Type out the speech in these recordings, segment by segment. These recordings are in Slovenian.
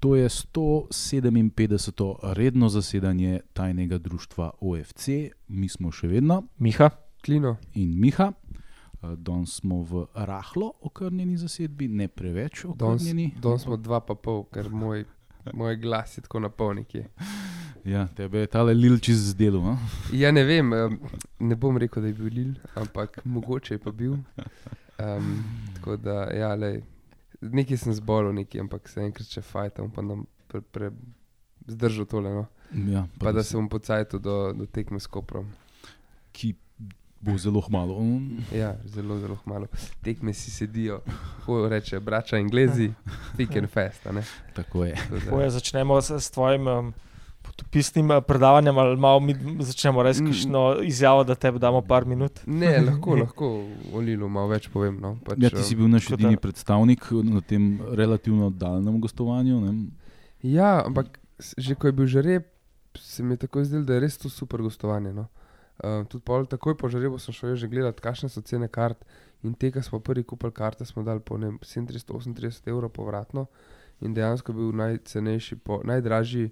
To je 157. redno zasedanje tajnega društva OFC, mi smo še vedno Miha, Klino. in Miha. Danes smo v rahlo okrnjeni zasedbi, ne preveč okrnjeni. danes smo dva pa pol, ker moj, moj glas je tako napolnik. Ja, tebe je tale lilči z delu. a? Ja, ne vem, em, ne bom rekel, da je bil Lil, ampak mogoče je pa bil. Um, tako da, ja, lej, nekaj sem zbolel, nekaj, ampak se enkrat še fajtam, pa nam pre, pre, zdržal tole. No. Ja, Pa, pa da se bom pocajal do, do tekme s Koprom. Ki bo zelo malo. Ja, zelo, zelo malo. Tekme si sedijo, ko reče, brača Anglezi, thick and ne. Tako je. Tako Poje, začnemo s, s tvojim um, potopisnim eh, predavanjem, ali malo mi začnemo res Mm. kakšno izjavo, da te damo par minut. Ne, lahko, lahko o Lilu malo več povem. No. Pač, Ja, ti si bil naš tako da- edini predstavnik na tem relativno daljnem gostovanju. Ne? Ja, ampak že ko je bil žreb, se mi je tako zdelo, da je res to super gostovanje. No. Uh, tudi pol, takoj po žrebu sem šel že gledati, kakšne so cene kart. In te, ki smo prvi kupili karte, smo dali po ne vem, 738 evrov povratno. In dejansko je bil najcenejši, po, najdražji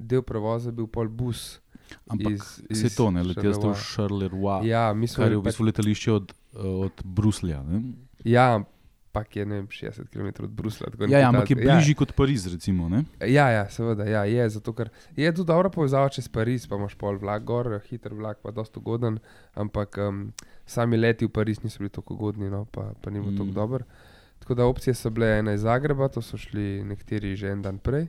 del prevoza, bil pol bus. Ampak iz- iz to, ne, leteli ste v. Charleroi, Ja, mi smo kar je v bistvu letališče od, od Bruslja. Ne? Ja, ampak je vem, 60 km od Brusla. tako Ja, ja, ampak je bližje kot Pariz, recimo. Ne? Ja, ja, seveda, ja, je, zato ker je tudi dobra povezava čez Pariz, pa imaš pol vlak gor, hiter vlak, pa dosta ugoden, ampak um, sami leti v Pariz niso bili tako ugodni, no, pa, pa ni bilo Mm. tako dober. Tako da opcije so bile ena iz Zagreba, to so šli nekateri že en dan prej.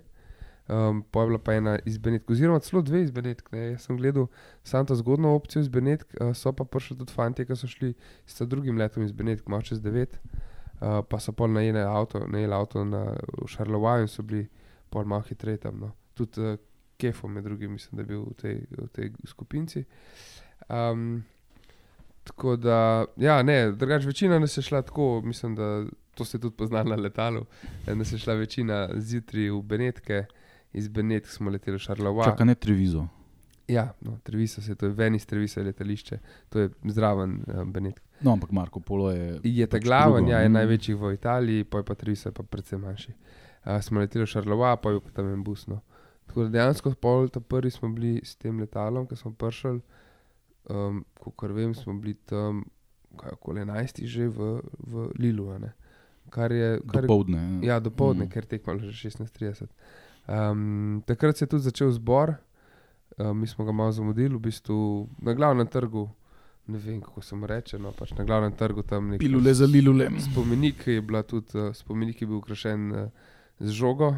Um, pa je bila pa ena iz Benetk, oziroma celo dve iz Benetk. Ne. Jaz sem gledal samo to zgodno opcijo iz Benetk, uh, so pa prišli tudi fanti, ki so šli s drugim letom iz Benetk, malo čez devet. Uh, pa so pol najeli avto, najeli avto na, v Šarlovaj in so bili pol malo hitreje tam. No. Tudi uh, Kefo, med drugim, mislim, da je bil v tej, v tej skupinci. Um, tako da, ja, ne, drugač večina nas je šla tako, mislim, da to ste tudi poznali na letalu, da nas je šla večina zjutraj v Benetke, iz Benetk smo leteli v Šarlovaj. Čaka ne Trevizo. Ja, no, Treviso se, to je ven iz Trevisa letališče, to je zraven um, Benetk. No, ampak Marko Polo je. Je ta pač glaven, drugo, ja, je ne. največji v Italiji, pa je pa Treviso je pa predvsem manjši. Uh, smo leteli v Šarlova, pa je pa tam en bus. No. Tako da dejansko pol ta prvi smo bili s tem letalom, ki smo prišli, um, kot vem, smo bili tam okoli 11 že v, v Lilu. ne. Kar je, kar je Dopoldne. Ja, do povdne, Mm. mm. ker tekmo že 16:30. Um, takrat se je tudi začel zbor, uh, mi smo ga malo zamudili, v bistvu na glavnem trgu. Ne vem, kako se mu reče, no pač na glavnem trgu tam nekaj. Pilule za lilule. Spomenik je, tudi, uh, spomenik je bil ukrašen uh, z žogo,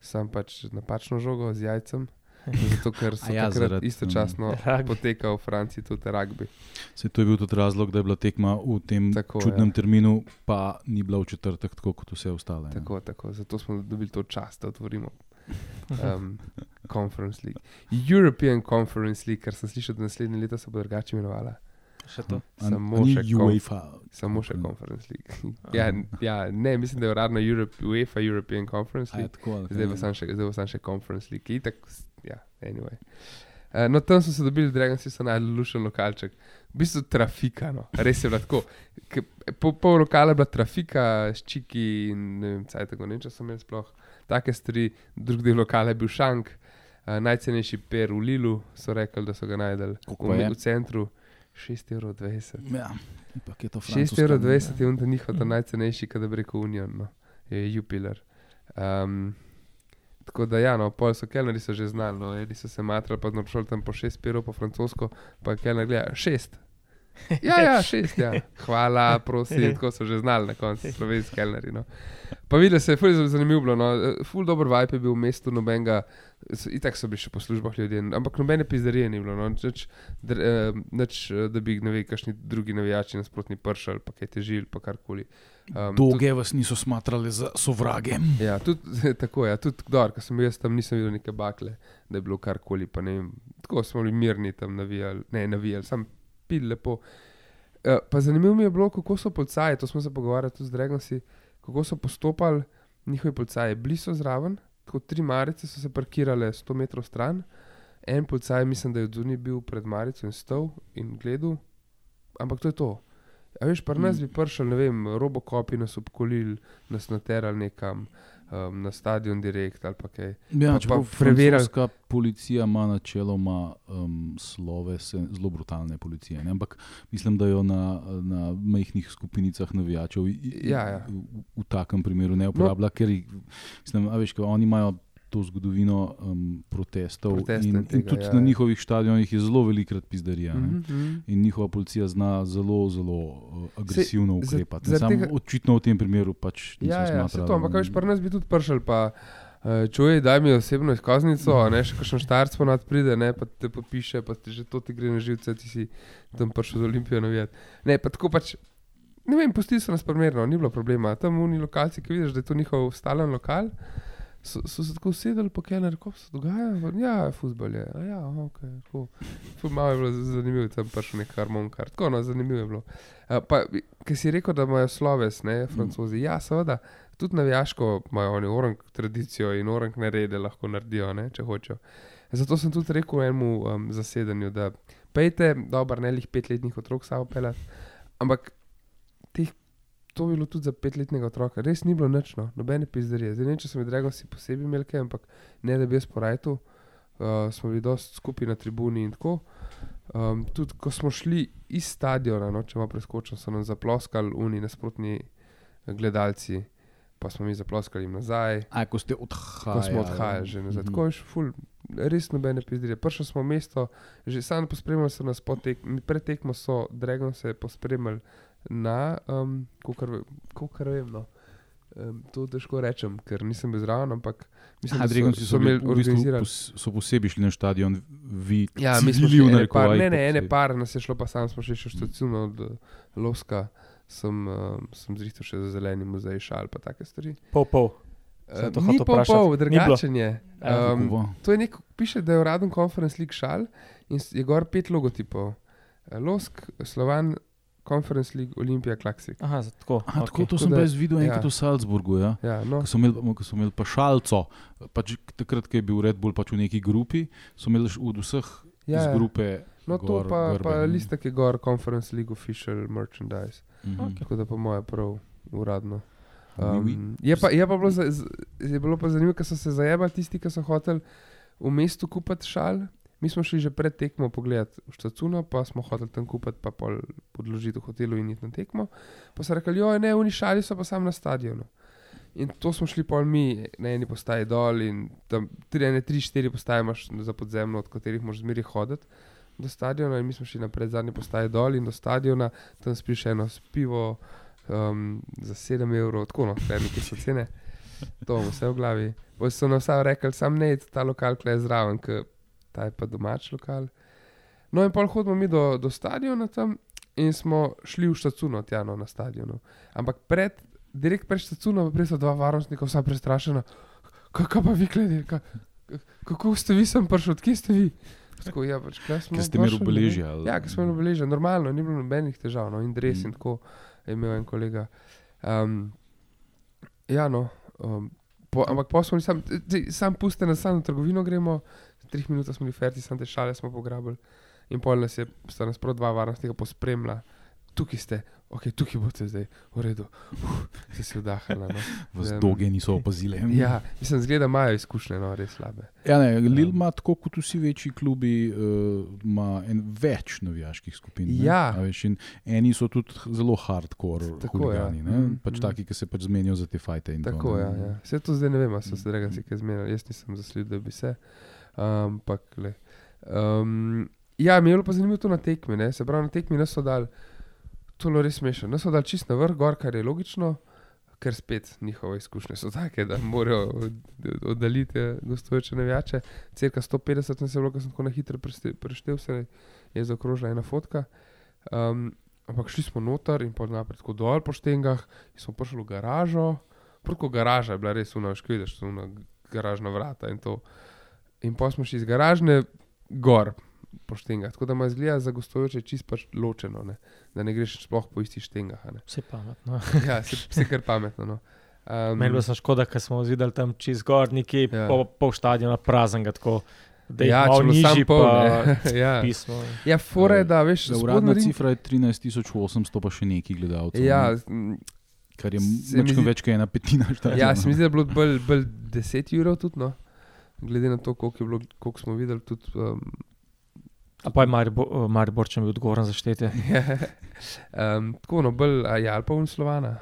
sam pač napačno žogo z jajcem. Zato, ker so ja, takrat zaradi, istočasno Rugby. potekal v Franciji tudi rugby. Se to je bil tudi razlog, da je bila tekma v tem Tako, čudnem ja. terminu, pa ni bila v četrtek, tako kot vse ostale. ne. Tako, tako. Zato smo dobili to čast, da otvorimo um, Conference League. European Conference League, kar sem slišal, da naslednje leto se bo drugače imenovala. Še to. A- Samo a še UEFA. Samo še. Conference League. ja, ja, ne, mislim, da je uradno Europe, UEFA European Conference A League. tako, ali Zdaj bo sam še, zdaj bo sam še Conference League. Itak, ja, anyway. Uh, no, tam so se dobili, Dragonci so najdel lušen lokalček. V bistvu trafika, no. res je bilo tako. Ke- Po pol lokala je bila trafika, ščiki in ne vem, kaj tako, ne vem, če so imeli sploh take stvari. Drugi del lokala je bil šank, uh, najcenejši per v Lilu, so rekli, da so ga najdel v, v centru. 6,20 evrov. Ja, ampak je to 6,20 francoska, je on njihov ta najcenejši, kadar bi rekel Union, no. je Jupiler. Um, tako da, ja, no, pol so kelneri so že znali, no, eni so se matrali, pa šli tam po 6 perov po francosko, pa kelner gleda 6. Ja, ja, šest, ja. Hvala, prosim, tako so že znali na koncu, slovenski kelneri. No. Pa videl se je, ful je zanimivo bilo, no. ful dober vibe je bil v mestu, nobenega, itak so bili še po službah ljudje, ampak nobene pizdarije ni bilo, no. nič, dr, eh, nič, eh, da bi, ne vem, kakšni drugi navijači nasprotni pršali, pa kaj težili, pa karkoli. Um, Dolge vas niso smatrali za sovrage. Ja, tudi tako je. Ja, tudi kdor, ko sem jaz tam, nisem videl neke bakle, da je bilo karkoli. pa ne vem, Tako smo bili mirni tam navijali, ne navijali, sam pil lepo. Uh, pa zanimivo mi je bilo, kako so policaji, to smo se pogovarjali tudi z Dragoci, kako so postopali njihovi policaji. Bili so zraven, tako tri marice so se parkirale 100 metrov stran, en policaj, mislim, da je odzuni bil pred marico in stal in gledal, ampak to je to. A veš, pri nas Mm. bi prišel, ne vem, robokopi nas obkolili, nas naterali nekam. Um, na stadion direkt ali pa kaj. Ja, Pa- čeprav pa preverjali- francoska policija ima načeloma um, slove se, zelo brutalne policije. Ne? Ampak mislim, da jo na, na majhnih skupinicah navijačev i- Ja, ja. v, v takem primeru ne uporablja, no. ker jih, mislim, veš, kaj, oni imajo. To zgodovino um, protestov Proteste in, in tega, tudi ja, na ja. njihovih stadionih je zelo velikrat pizdarija. Mm Mhm, -hmm. mhm. In njihova policija zna zelo, zelo uh, agresivno za- ukrepati. zaradi Samo tega- očitno v tem primeru pač niso Ja, ja, se smatrali. to, ampak veš, pri nas bi tudi pršel, pa uh, čuj, daj mi osebno izkaznico, a ne še kakšen štarc ponad pride, ne, pa te podpiše, pa ti že to ti gre na živce, ti si tam prišel z Olimpijo navijati. Ne, pa tako pač, ne vem, pustili so nas primerno, ni bilo problema. Tam oni lokalci, ki vidiš, da je to njihov stalen lokal. So, so se tako usedeli, pa kaj nareko se dogaja. Pa, Ja, futbol je. A Ja, ok. Tako. Ful Malo je bilo zanimivo, tam prišel nek harmonikar. Tako, no, zanimivo je bilo. Uh, pa, ki si rekel, da imajo sloves, ne, francozi. Ja, seveda, tudi navijaško imajo oni orang tradicijo in orang narede lahko naredijo, ne, če hočejo. Zato sem tudi rekel enemu um, zasedanju, da pejte, dobro, ne lih petletnih otrok samo pelati, ampak teh, to bi bilo tudi za petletnega otroka, res ni bilo nič, no, nobene pizderije. Zdaj ne če sem drago si posebej imel kaj, ampak ne da bi jaz porajal, uh, smo bili dosti skupaj na tribuni in tako. Um, tudi ko smo šli iz stadiona, no, če malo preskočim, so nam zaploskali oni nasprotni gledalci, pa smo mi zaploskali jim nazaj. A, ko ste odhajali. Ko smo odhajali že nazaj. Mhm. Tako je, ful, res nobene pizdirje. Prišli smo v mesto, že sami pospremljali so nas potek, pred tekmo so Dragon se pospremljali na, um, kar vem. No. Um, to težko rečem, ker nisem bil zraven, ampak mislim, A, da so, si so so bili imeli v bistvu pos- so posebej šli na stadion, vi Ja, šli v ene par, ne, ne, ene par, nas je šlo pa sam, smo šli še štacijo od uh, Loska, sem, um, sem zrihtal še za zeleni muzej, šal pa take stvari. Pol, pol. Uh, Sem to ni hotel pol drugačen je. Um, Kako? to je nek, piše, da je uraden conference league šal in je gor pet logotipov. Eh, Losk, Slovan, Conference League, Olimpija, Classic. Aha, za- tako. Aha, tako, okej. to sem pa jaz videl enkrat ja. v Salzburgu. Ja. Ja, no, Ko so imeli, ko so imeli pa šalco, pač takrat, ko je bil Red Bull pač v neki grupi, so imeli od vseh ja, iz ja, grupe. no to gor pa, grbe, pa listek je gor Conference League official merchandise. Mhm. Okej. Tako da po moje prav uradno. Um, je, pa, je, pa bilo, za- je bilo pa zanimivo, ker so se zajebali tisti, ki so hoteli v mestu kupiti šal. Mi smo šli že pred tekmo pogledat v Štacuno, pa smo hoteli tam kupiti, pa pol podložiti v hotelu in iti na tekmo. Pa so rekli, jo, ne, oni šali so pa sam na stadionu. In to smo šli pol mi na eni postaji dol in tam tri, ene, tri, štiri postaje imaš za podzemno, od katerih moraš zmeri hoditi do stadiona in mi smo šli na predzadnji postaji dol in do stadiona, tam spiš eno s pivo um, za 7 evrov, tako no, kaj neki so cene. To imamo vse v glavi. Potem so nam vsaj rekli, sam ne, ta lokal je zraven, ta je pa domač lokal. No in pol hodimo mi do, do stadiona tam in smo šli v štacuno, tja no, na stadionu. Ampak pred, direkt pred štacunom, prej so dva varnostnika, vsa prestrašena. Kako pa vi gledate, ka, kako ste vi sem prišli, odkje ste vi? Tako, ja, pač, kaj smo ste imeli obeležje. Ja, ker smo imeli obeležje, normalno, ni bilo nobenih težav, no, in dres Mm. in tako je imel en kolega. Um, ja, no, um, po, ampak pa bili sam, sam puste na samo trgovino, gremo, tri minute smo bili ferti, sam te šale smo pograbili. In pol nas je, sta nas prav dva varnostnika pospremila, tukaj ste, ok, tukaj boste zdaj, v redu, Uf, se vdahnili. No. Vas Em, doge niso opazile. Ja, mislim, zgleda, imajo izkušnje, no, res slabe. Ja, ne, Lil Ja. ima tako kot vsi večji klubi, uh, en več navijaških skupin. ne. Ja. A Veš, eni so tudi zelo hardcore Tako, huligani, ja. ne, Mhm, pač mhm. taki, ki se pač zmenijo za te fajte. in to, Tako ne. Ja, ja. Vse to zdaj ne vem, so se rega si kaj zmenili. Jaz nisem zasledil, da bi se. Ampak, le. Um, ja, mi je bilo pa zanimivo to na tekmi. Ne? Se pravi, na tekmi nas so dal, to je res smešno. Nas so dal čist na vrh, gor, kar je logično, ker spet njihove izkušnje so take, da morajo od- oddaljiti eh, gostujoče navijače. Cirka 150 nas je bilo, ko sem tako na hitro preštel, se je zaokrožila ena fotka. Um, ampak šli smo noter in pod naprej tako dol po štengah, in smo prišli v garažo. Prvo garaža je bila res una, škvidiš, una garažna vrata in to. In pa smo šli iz garažne gor po štengah. Tako da ima zgleda za gostujoče čist pač ločeno, ne? da ne greš sploh po istih štengah. ne. Vse pametno. Ja, se, se kar pametno. No. Um, Meni je bilo škoda, ker smo videli tam čez gor, neki Ja. pol, pol stadiona praznega, tako da je ja, malo če bilo sam nižji pol, pa ne. ja. pismo. ja, fora je, da veš, Da, uradna ring- cifra je 13.800, pa še neki gledalci. Ja, m, kar je nekaj zdi- več kot ena petina štadiona. Ja, se mi zdi, da je bilo bolj, bolj 10 ur tudi, no. Glede na to, koliko, bilo, koliko smo videli. Tudi, um, A pa je Maribor, Mariborčan bil odgovoren za štetje. um, tako no, bolj a, je ali pa unslovana.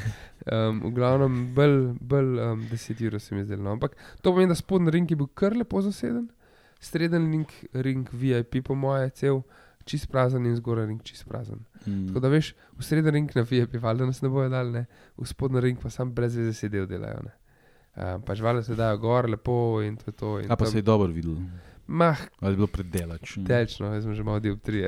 um, v glavnem, bolj, bolj um, 10 ur se mi je zdelo. No. Ampak to pomeni, da spodnji ring je bil kar lepo zaseden, sreden ring, ring VIP, po moje, cel. Čist prazen in zgoraj ring čist prazen. Mm. Tako da veš, v srednji ring na VIP, valjda nas ne bojo dal, ne? v spodnji ring pa sam brez veze sedel delajo. Ne? Um, pač valjda se dajo gor lepo in to je to. in A pa tam- se je dobro videl, Mah, ali je bilo predelač. telčno, jaz sem že malo del tri,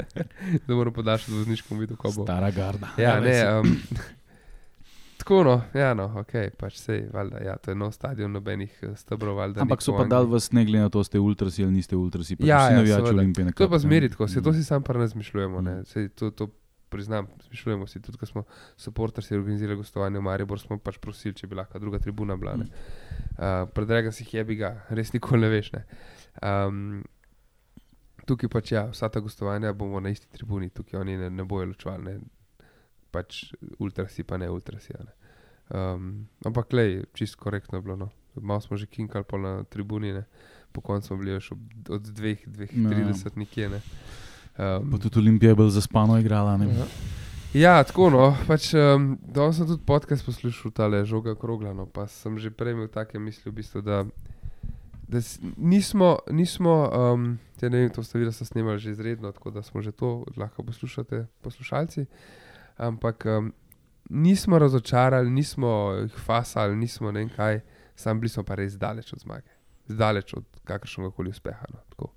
da moram podaljšati vozniško videl, ko bo. Stara garda. Ja, res ne. je. Um, tako no, ja, no, ok, pač sej, valjda, ja, to je nov stadion, nobenih eh, stebrov, valjda. Ampak so pa dal vas ne glede na to, ste ultrasi ali niste ultrasi. Pač Ja, vsi ja, navijači seveda. Olimpije. To je pa nekako, ne. zmeri tako, se to Mm. si sam pa ne zmišljujemo. Ne? Mm. Sej, to, to priznam, zmišljujemo si tudi, ko smo supportersi organizirali gostovanje v Maribor, smo pač prosili, če bi lahko druga tribuna bila. ne. Uh, Predrega si je bi ga, res nikoli ne veš. Ne? Um, tukaj pač ja, vsa ta gostovanja bomo na isti tribuni, tukaj oni ne, ne bojo ločvali, ne? pač ultrasi pa ne ultrasi. Ne? Um, ampak le, čisto korektno je bilo. No. Malo smo že kinkali pol na tribuni, ne? po koncu smo bili ob, od 2-30 Ja. nekje. Ne? Um, Pa tudi Olimpija je bolj zaspano igrala. Ne? Ja. Ja, tako no. Pač, um, Danes sem tudi podcast poslušal, tale žoga kroglano, pa sem že prej imel take misli, v bistvu, da, da nismo, nismo um, te, ne vem, to ste videli, da ste snimali že izredno, tako da smo že to lahko poslušate, poslušalci. Ampak um, nismo razočarali, nismo jih fasali, nismo ne vem kaj, sam bili smo pa res daleč od zmage, daleč od kakršnega koli uspeha. No, tako.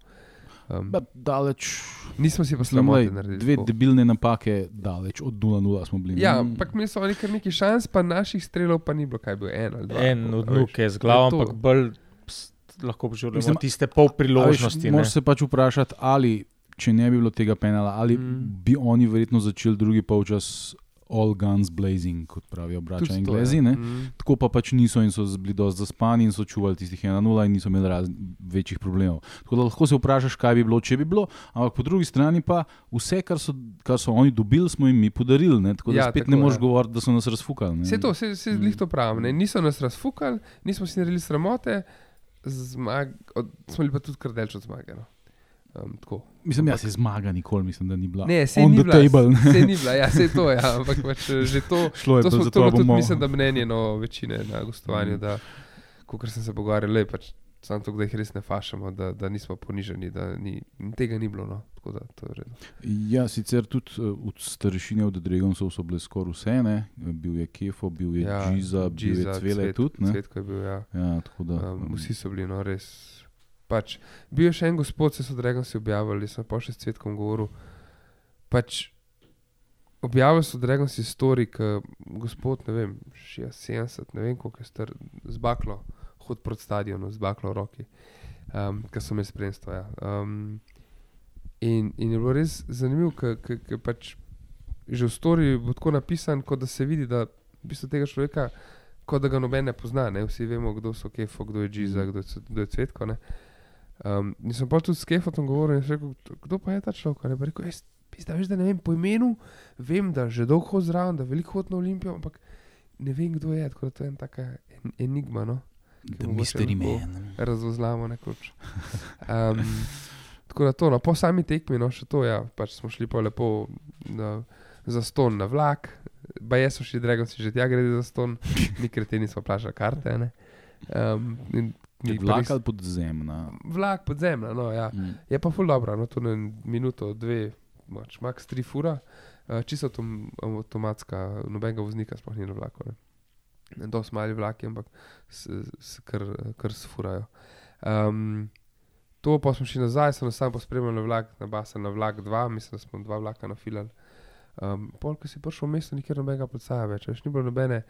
Um, Ba, Daleč. nismo si pa lej, naredili. dve tako. debilne napake, daleč od 0-0 smo bili. Ja, ampak imeli so oni kar nekaj šans, pa naših strelov pa ni bilo, kaj bil en ali dva. En od a veš. nuk je z glavo, ampak bolj lahko Mislim, tiste pol priložnosti. ne. Moraš se pač vprašati, ali če ne bi bilo tega penala, ali mm. bi oni verjetno začeli drugi polčas all guns blazing, kot pravijo braća Tudi to, Englezi. ne. Mm. Tako pa pač niso in so bili dosti zaspani in so čuvali tistih 1-0 in niso imeli raz, večjih problemov. Tako da lahko se vprašaš, kaj bi bilo, če bi bilo, ampak po drugi strani pa vse, kar so, kar so oni dobili, smo jim mi podarili. Ne? Tako da Ja, spet tako, ne moreš ja. govoriti, da so nas razfukali. ne. Vse to, vse, vse Mm. to pravim. Ne? Niso nas razfukali, nismo si naredili sramote, zmag, od, smo bili pa tudi kar delč od zmage. No. Um, tako. Mislim, da ampak- se zmaga nikoli, mislim, da ni bila. ne, se ni bila, table. se ni bila, ja, se to je, ja, ampak pač, eh, že to. Šlo je To, to, smo, to to, je tudi, mislim, da mnenje no, večine na gostovanju, Mm. da ko sem se pogovarjal, le pač. Samo to, da jih res ne fašamo, da, da nismo poniženi, da ni, tega ni bilo. No. Da je. Ja, sicer tudi uh, od starešine od Dregoncev so bile skoraj vse, ne? bil je Kefo, bil je ja, Džiza, bil je Džiza, Cvele Cvet- tudi. Ne? Cvetko je bil, ja. Ja, da, Um, vsi so bili, no, res. Pač, bil je še en gospod, se so Dragon si objavili, sem pa še s cvetkom govoril. Pač, objavili so Dragon si story, ki gospod, ne vem, 70, ne vem koliko je star, z baklo, hod proti stadionu, z baklo v roki, um, ki so imeli spremstvo. Ja. Um, in, in je bilo res zanimivo, ker pač že v story bo tako napisan, kot da se vidi, da v bistvu tega človeka kot da ga noben ne pozna. Ne? Vsi vemo, kdo so Kefo, kdo je Džiza, kdo je, kdo je Cvetko. Ne? Um, in sem pa tudi s Kefotom govoril in rekel, kdo pa je ta človek. Ne? Pa Rekel, jaz, pizda, veš, da ne vem po imenu, vem, da že dolgo hodi zraven, da veliko hodi na Olimpijo, ampak ne vem, kdo je. Tako da to je ena taka en, enigma. No? mystery lahko man. Razvozlamo nekoč. Um, tako da to, no, po sami tekmi, no, še to, ja, pač smo šli pa lepo na, za ston na vlak, ba jaz so šli, drago si že tja gredi za ston, mi kreteni smo plačali karte. ne. Um, in pa vlak ali podzemna? Vlak podzemna, no, ja. Mm. Je pa ful dobro, no, to na minuto, dve, mač, max tri fura, uh, čisto avtom, avtomatska, nobenega voznika sploh ni na vlaku. Ne. Dosti mali vlaki, ampak se, se kar, kar sfurajo. Um, to pa smo šli nazaj, sem sam pospremljal vlak, na basen na vlak 2, mislim, da smo dva vlaka nafilali. Um, pol, ko si prišel v mesto, nikjer nobenega podcaja več, več ni bilo nobene,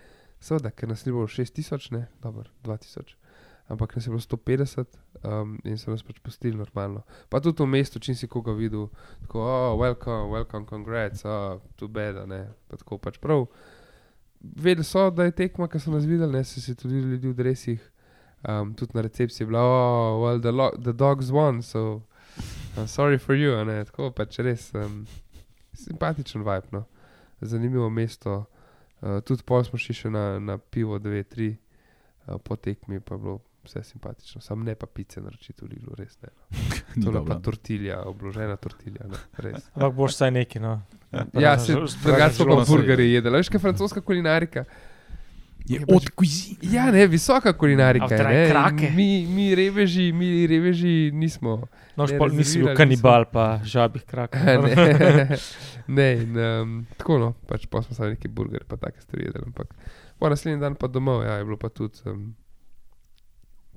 seveda, ker nas ni bilo 6000, ne, dobro, 2000 ampak nas je bilo 150 um, in so nas pač pustili normalno. Pa tudi v mestu, če si koga videl, tako, oh, welcome, welcome, congrats, oh, tu beda, ne, pa tako pač prav. Vedeli so, da je tekma, ki so nas videli, ne, so se tudi ljudi v dresih, um, tudi na recepciji je bila, oh, well, the, the dogs won, so I'm sorry for you, ne, tako pač res um, simpatičen vibe, no. zanimivo mesto. Uh, tudi pol smo šli še na, na pivo, dve, tri, uh, po tekmi pa je bilo vse simpatično. Sam ne pa pice naročiti v Lilu, res ne. no. To je pa tortilja, obložena tortilja. Ampak boš vsaj neki. No. Ja, se drugače pa želodec. burgerji jedli. Veš, kaj je francoska kulinarika? Je Je pač- od cuisine. Ja, ne, visoka kulinarika. Ne? krake. Mi, mi reveži, mi reveži nismo. Noš Ne, pa nisi bil kanibal, pa žabih krak. ne, ne in, um, tako no, pač pa smo samo neki burger, pa take stvari jedli. Ampak po naslednji dan pa domov, ja, je bilo pa tudi, um,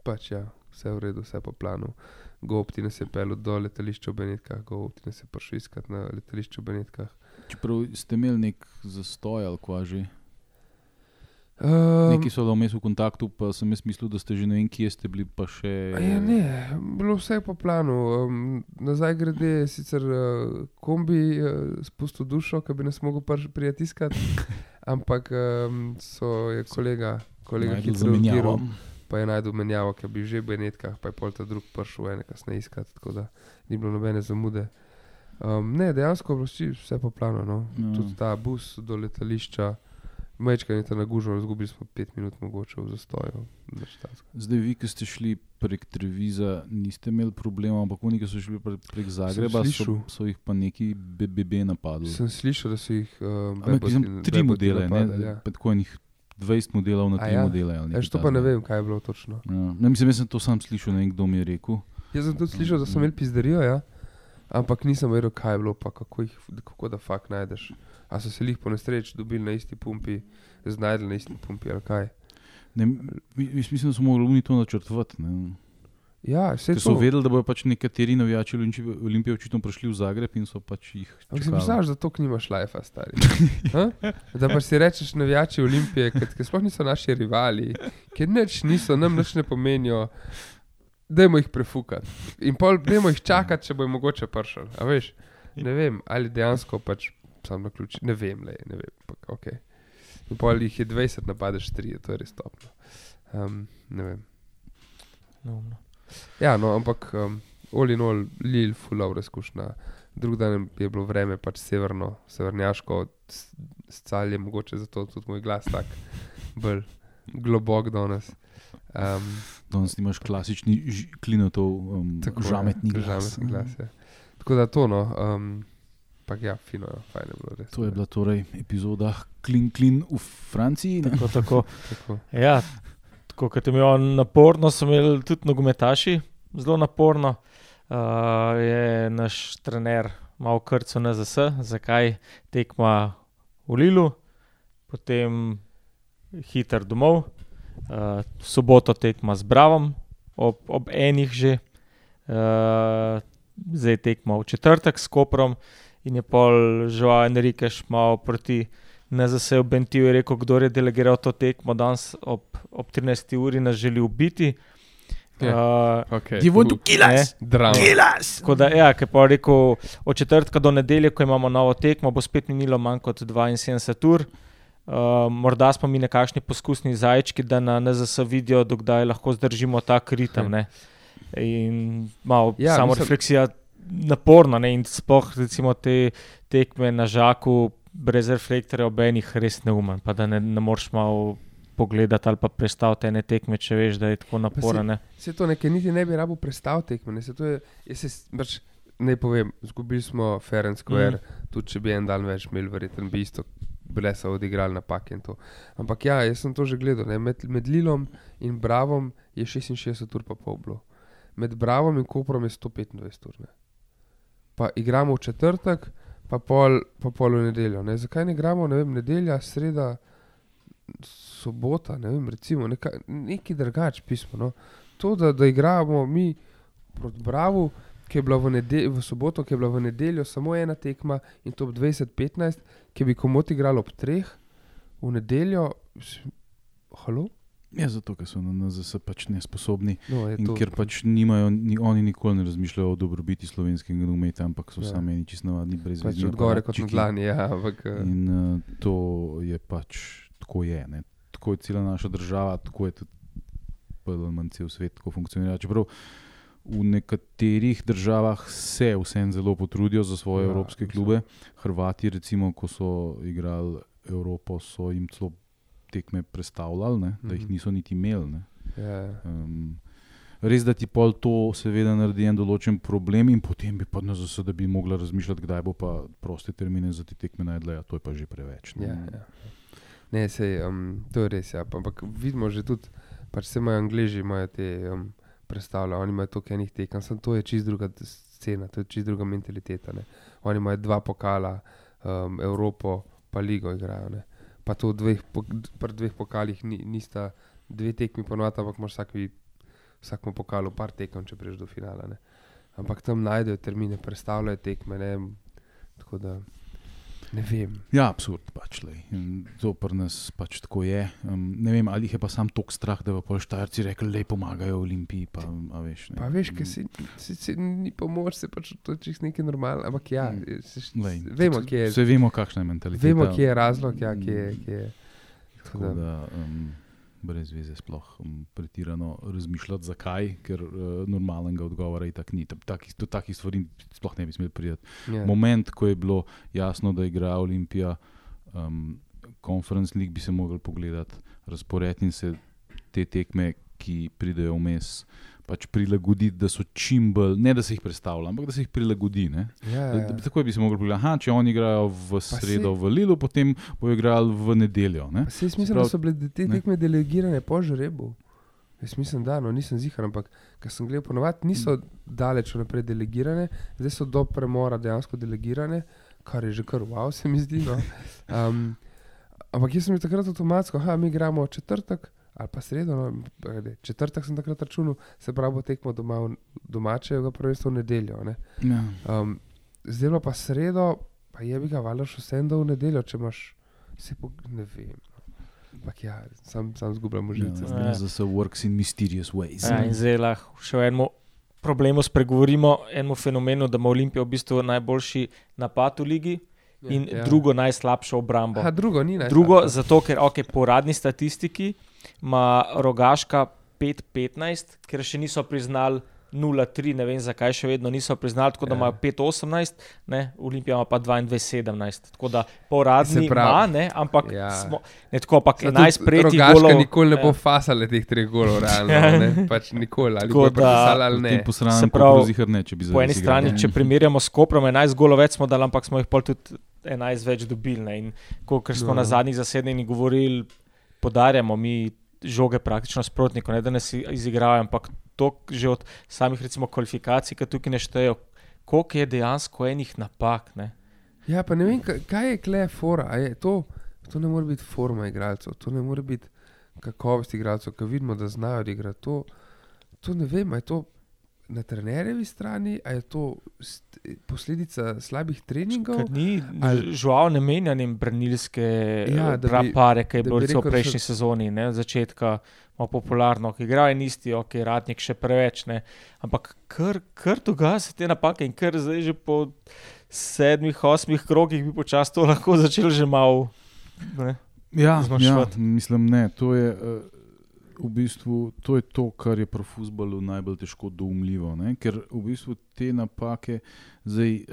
pač ja, vse v redu, vse po planu. Gopti nas je pel do letališča v Benetkah, Gopti nas je prišel iskat na letališču v Benetkah. Čeprav ste imeli nek zastoj ali kva že. Um, Neki so bili vmes v kontaktu, pa sem jaz mislil, da ste že ne vem, kje ste bili, pa še. Ja, ne, bilo vse po planu. Um, nazaj grede je sicer uh, kombi uh, spustil dušo, ki bi nas mogel prijeti iskat, ampak um, so je kolega, kolega hitro zamenjavo. Pa je najdel menjavo, ki bi že v Benetkah, pa je pol ta drug prišel ene kasneje iskat, tako da ni bilo nobene zamude. Um, ne, dejansko vsi- vse po planu. No. Ja. Tudi ta bus do letališča, mečkaj je ta nagužal, izgubili smo pet minut mogoče v zastoju. Zdaj, vi, ki ste šli prek Treviza, niste imeli problema, ampak oni, ki so šli pre, prek Zagreba, so, slišal. so jih pa neki BBB napadli. Sem slišal, da so jih um, Ampak beboti- tri modele, napadali, ne, Ja. enih 20 modelov na tri ja? modele. ali nekaj Eš, to pa ne vem, kaj je bilo točno. Ja. Ne, mislim, jaz sem to sam slišal, ne vem, kdo mi je rekel. Jaz sem tudi slišal, da so imeli pizderijo, ja? ampak nisem vedel, kaj je bilo, pa kako, jih, kako da fakt najdeš. A so se jih po nesreči dobili na isti pumpi, znajdli na isti pumpi ali kaj. Ne, mislim, da so mogli to načrtovati. Ne. Ja, vse so vedeli, da bodo pač nekateri navijači Olimpije- očitno prišli v Zagreb in so pač jih. Ampak si predstavljaš, da to nimaš lajfa, stari. Ha? Da pa si rečeš navijači Olimpije, ki sploh niso naši rivali, ki nič niso, nam nič ne pomenijo. Dajmo jih prefukati. In pol, dajmo jih čakati, če bo mogoče pršel. A veš, ne vem, ali dejansko pač sam na ključ, ne vem, le, ne vem. Pak, okay. In pol jih je 20, napadeš 3, to je res topno. Um, ne vem. Neumno. Ja, no, ampak um, all in all, Lil, full of izkušnja. Drug dan je bilo vreme pač severno, severnjaško, s- s caljem, mogoče zato tudi moj glas tak, bolj globok danes. Um, Danes imaš klasični klinotov, um, tako je, žametni glas. žametni glas ja. Tako da to, no, um, pa ja, fino, ja, fajn je bilo res. To je bila torej epizoda Klin Klin v Franciji. ne. Tako, tako. Tako. Ja, tako kot je imel naporno, so imeli tudi nogometaši, zelo naporno. Uh, je naš trener malo krcal na ZS, zakaj tekma v Lilu, potem hiter domov, uh, soboto tekma z Bravom, ob, ob enih že, uh, zdaj tekma v četrtek s Koprom in je pol žal Enrikeš malo proti. Na ZS-u Bentiu je rekel, kdo je delegiral to tekmo danes ob, ob 13. uri, nas želi ubiti. Ja. Uh, Okay. You want to kill us? Kill us! Tako da, ja, ki je pa rekel, od četrtka do nedelje, ko imamo novo tekmo, bo spet minilo manj kot 72 ur. Uh, morda smo mi nekakšni poskusni zajčki, da na NZS vidijo, dokdaj lahko zdržimo tak ritem. Ne? In malo Ja, ja, samo mislim- refleksija naporna. Ne? In sploh recimo te tekme na žaku, brez reflektorja, ob enih res neumen. Pa da ne, ne moreš malo pogledati ali pa prestaviti ene tekme, če veš, da je tako naporno. Se to nekaj niti ne bi rabo prestal tekme. Ne, se to je, se, pač, ne povem, izgubili smo Ferenc Square, mm. tudi če bi en dan več imeli, verjetno bi isto bile so odigrali napake in to. Ampak ja, jaz sem to že gledal. Ne, med, med Lilom in Bravom je 66 ur pa pol bilo. Med Bravom in Koprom je 125 ur. Ne. Pa igramo v četrtek, pa pol, pa pol v nedeljo. Ne. Zakaj ne igramo, ne vem, nedelja, sreda, sobota, ne vem, recimo, neka, neki drugač pismo. No. To, da, da igramo mi proti Bravo, ki je bila v, nedel v soboto, ki je bila v nedeljo samo ena tekma in to ob 20-15, ki bi komot igralo ob treh, v nedeljo, halo? Ja, zato, ker so na NZS pač nesposobni No, in to- ker pač nimajo, ni, oni nikoli ne razmišljajo o dobrobiti slovenskega nogometa, ampak so Ja. sami eni čisto navadni brez pač odgovore kot na dlani. Ja, ampak, eh, In uh, to je pač tako je. Ne? Tako je cela naša država, tako je tudi manj cel svet, tako funkcionira. Čeprav v nekaterih državah se vseeno zelo potrudijo za svoje Ja, evropske klube. Hrvati, recimo, ko so igrali Evropo, so jim celo tekme predstavljali, ne, da jih Mhm. niso niti imeli. ne. Ja. Um, res, da ti pol to seveda naredi en določen problem, in potem bi pa NZS, da bi mogla razmišljati, kdaj bo pa proste termine za te tekme najdla. Ja, to je pa že preveč. ne. Ja, ja. Ne, sej, um, to je res. Ja. pa- Ampak vidimo že tudi, pač se imajo Angliji, imajo te um, predstavlja, oni imajo toliko enih tekem, samo to je čist druga scena, to je čist druga mentaliteta. Ne. Oni imajo dva pokala, um, Evropo, pa ligo igrajo. Ne. Pa to dveh, pri dveh pokalih ni, nista dve tekmi ponovadi, ampak imaš vsak, vsakmo pokalu par tekem, če prideš do finala. Ne. Ampak tam najdejo termine, predstavljajo tekme. Ne. Tako da ne vem. Ja, absurd pač. lej. In To pri nas pač tako je. Um, ne vem, ali jih je pa sam tok strah, da bo pol štajerci rekli, da pomagajo Olimpiji. Pa, a veš, ne. Pa veš, kaj se, se, se ni pomoč, se pač to je čisto nekaj normalnega. Ampak ja, Mm. se, se, Lej, vemo, kje je, Vse vemo, kakšna je mentaliteta. vemo, kje je razlog, ja, kje je. Kje je. Tako Tako da, da, um, brez veze sploh um, pretirano razmišljati, zakaj, ker uh, normalnega odgovora je tako ni. Tam Takih, do takih stvari sploh ne bi smeli priti. ja. Moment, ko je bilo jasno, da igra Olimpija, um, Conference League bi se mogli pogledati, razpored in se te tekme, ki pridejo vmes, pač prilagoditi, da so čim bolj, ne da se jih predstavlja, ampak da se jih prilagodi. Ne? ja, ja. da- Tako bi se mogli pogledati, aha, če oni igrajo v sredo v Lilu, potem bojo igrali v nedeljo. Ne? Saj jaz mislim, pravi- da so bile te ne. tekme delegirane po žrebu. Jaz mislim, da no, nisem zihar, ampak kar sem gledal, ponovadi niso daleč vnaprej delegirane, zdaj so do premora dejansko delegirane, kar je že kar wow, se mi zdi. No. Um, ampak jaz sem bil takrat avtomatsko, ha, mi igramo četrtek ali pa sredo, no, ajde, četrtek sem takrat računal, se pravi, bo tekmo doma domačega prvenstva v nedeljo. Ne. Ja. Um, zdaj pa sredo, pa je bi ga valjda še vsem dal v nedeljo, če imaš vse po, ne vem. no. Ampak ja, sam, sam zgubljam živce. Ja, Ja. Za se works in mysterious ways. Ja, in zdaj lahko še o enem problemu spregovorimo, enemu fenomenu, da ima Olimpija v bistvu najboljši napad v ligi in ja, drugo najslabšo obrambo. Aha, drugo ni najslabše. Drugo, zato ker okay, po uradni statistiki ima Rogaška 5-15, ker še niso priznali 0-3, ne vem zakaj še vedno niso priznali, tako da Ja. imajo 5-18, ne, Olimpija ima pa 22-17. Tako da po uradni Se pravi- ima, ne, ampak Ja. smo, ne tako, ampak Zato 11 prejetih Rogaška golov. nikoli ne bo ja. fasala teh treh golov, realno. Ja. ne. Pač nikoli, ali Tako bo pripisala ali ne. Ne. Posranem, Se po pravi, ne, če bi Po eni strani, igrali. če primerjamo s Koprom, 11 golov več smo dali, ampak smo jih pol tudi 11 več dobili. ne. In kot smo No. na zadnjih zasedanjih govorili, podarjamo mi žoge praktično sprotnikom, ne da nas izigravajo, ampak to že od samih recimo, kvalifikacij, ki tukaj ne štejejo, koliko je dejansko enih napak. Ne. Ja, pa ne vem, kaj, je kle fora. Je to, to ne more biti forma igralcev, to ne more biti kakovost igralcev, ki vidimo, da znajo igrati. To, to ne vem, je to na trenerjevi strani, ali je to posledica slabih treningov. Ker ni ali- žal ne menja ne branilske Ja, ja, da bi- pare, ki je bilo bi recimo v prejšnji sezoni, ne, začetka. malo Popularno, ki igrajo en isti, ok, ratnik še preveč, ne. ampak kar, kar dogaja se te napake in kar zdaj že po sedmih, osmih krogih bi počasi to lahko začel že malo. Ne. Ja, ja, zmanjševati. mislim, ne. To je, uh, v bistvu, to je to, kar je pri futbalu najbolj težko doumljivo. Ne? Ker v bistvu te napake, zdaj,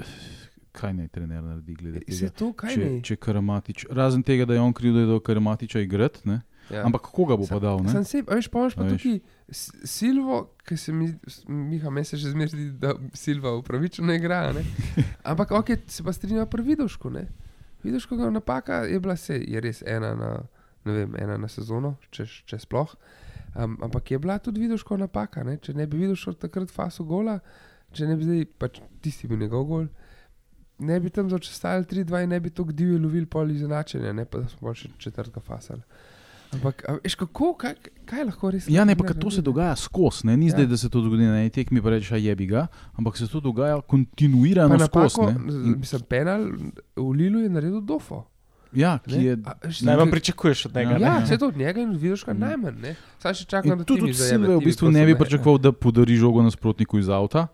kaj naj trener naredi, glede Se tega. to kaj Če, ne? če Karamatič, razen tega, da je on kriv, da je do Karamatiča igrati, ne? Ja. ampak koga bo pa dal? ne? Sam se, a veš, pa imaš pa veš. tukaj Silvo, ki se mi, Miha, meni se že zmeraj zdi, da Silva upravičeno igra. Ne? Ampak ok, se pa strinja pri Vidošku. Ne? Vidoškova napaka je bila se, je res ena na, ne vem, ena na sezono, če, če sploh. Um, ampak je bila tudi Vidoškova napaka, ne? če ne bi Vidoškov takrat faso gola, če ne bi zdaj, pač tisti bil njegov gol. Ne bi tam začestali 3-2 in ne bi tako divje lovili pol izenačenja, ne pa da smo še četrtka fasali. Ampak, a veš, kako, kaj, kaj lahko res Ja, ne, pa to se dogaja skozi, ne? ni Ja. zdaj, da se to dogodi na eni tekmi, pa rečeš, je bi ga, ampak se to dogaja kontinuirano skozi. mislim, penal v Lilu je naredil Dofo. Ja, ki je. A, veš, Najmanj pričakuješ od njega. Ja, ne. Ja, vse to od njega in vidiš, kaj Mm. najmanj. ne. Saj še čakam, In da tudi ti od Silve v bistvu ne bi pričakoval, da podari žogo nasprotniku iz avta,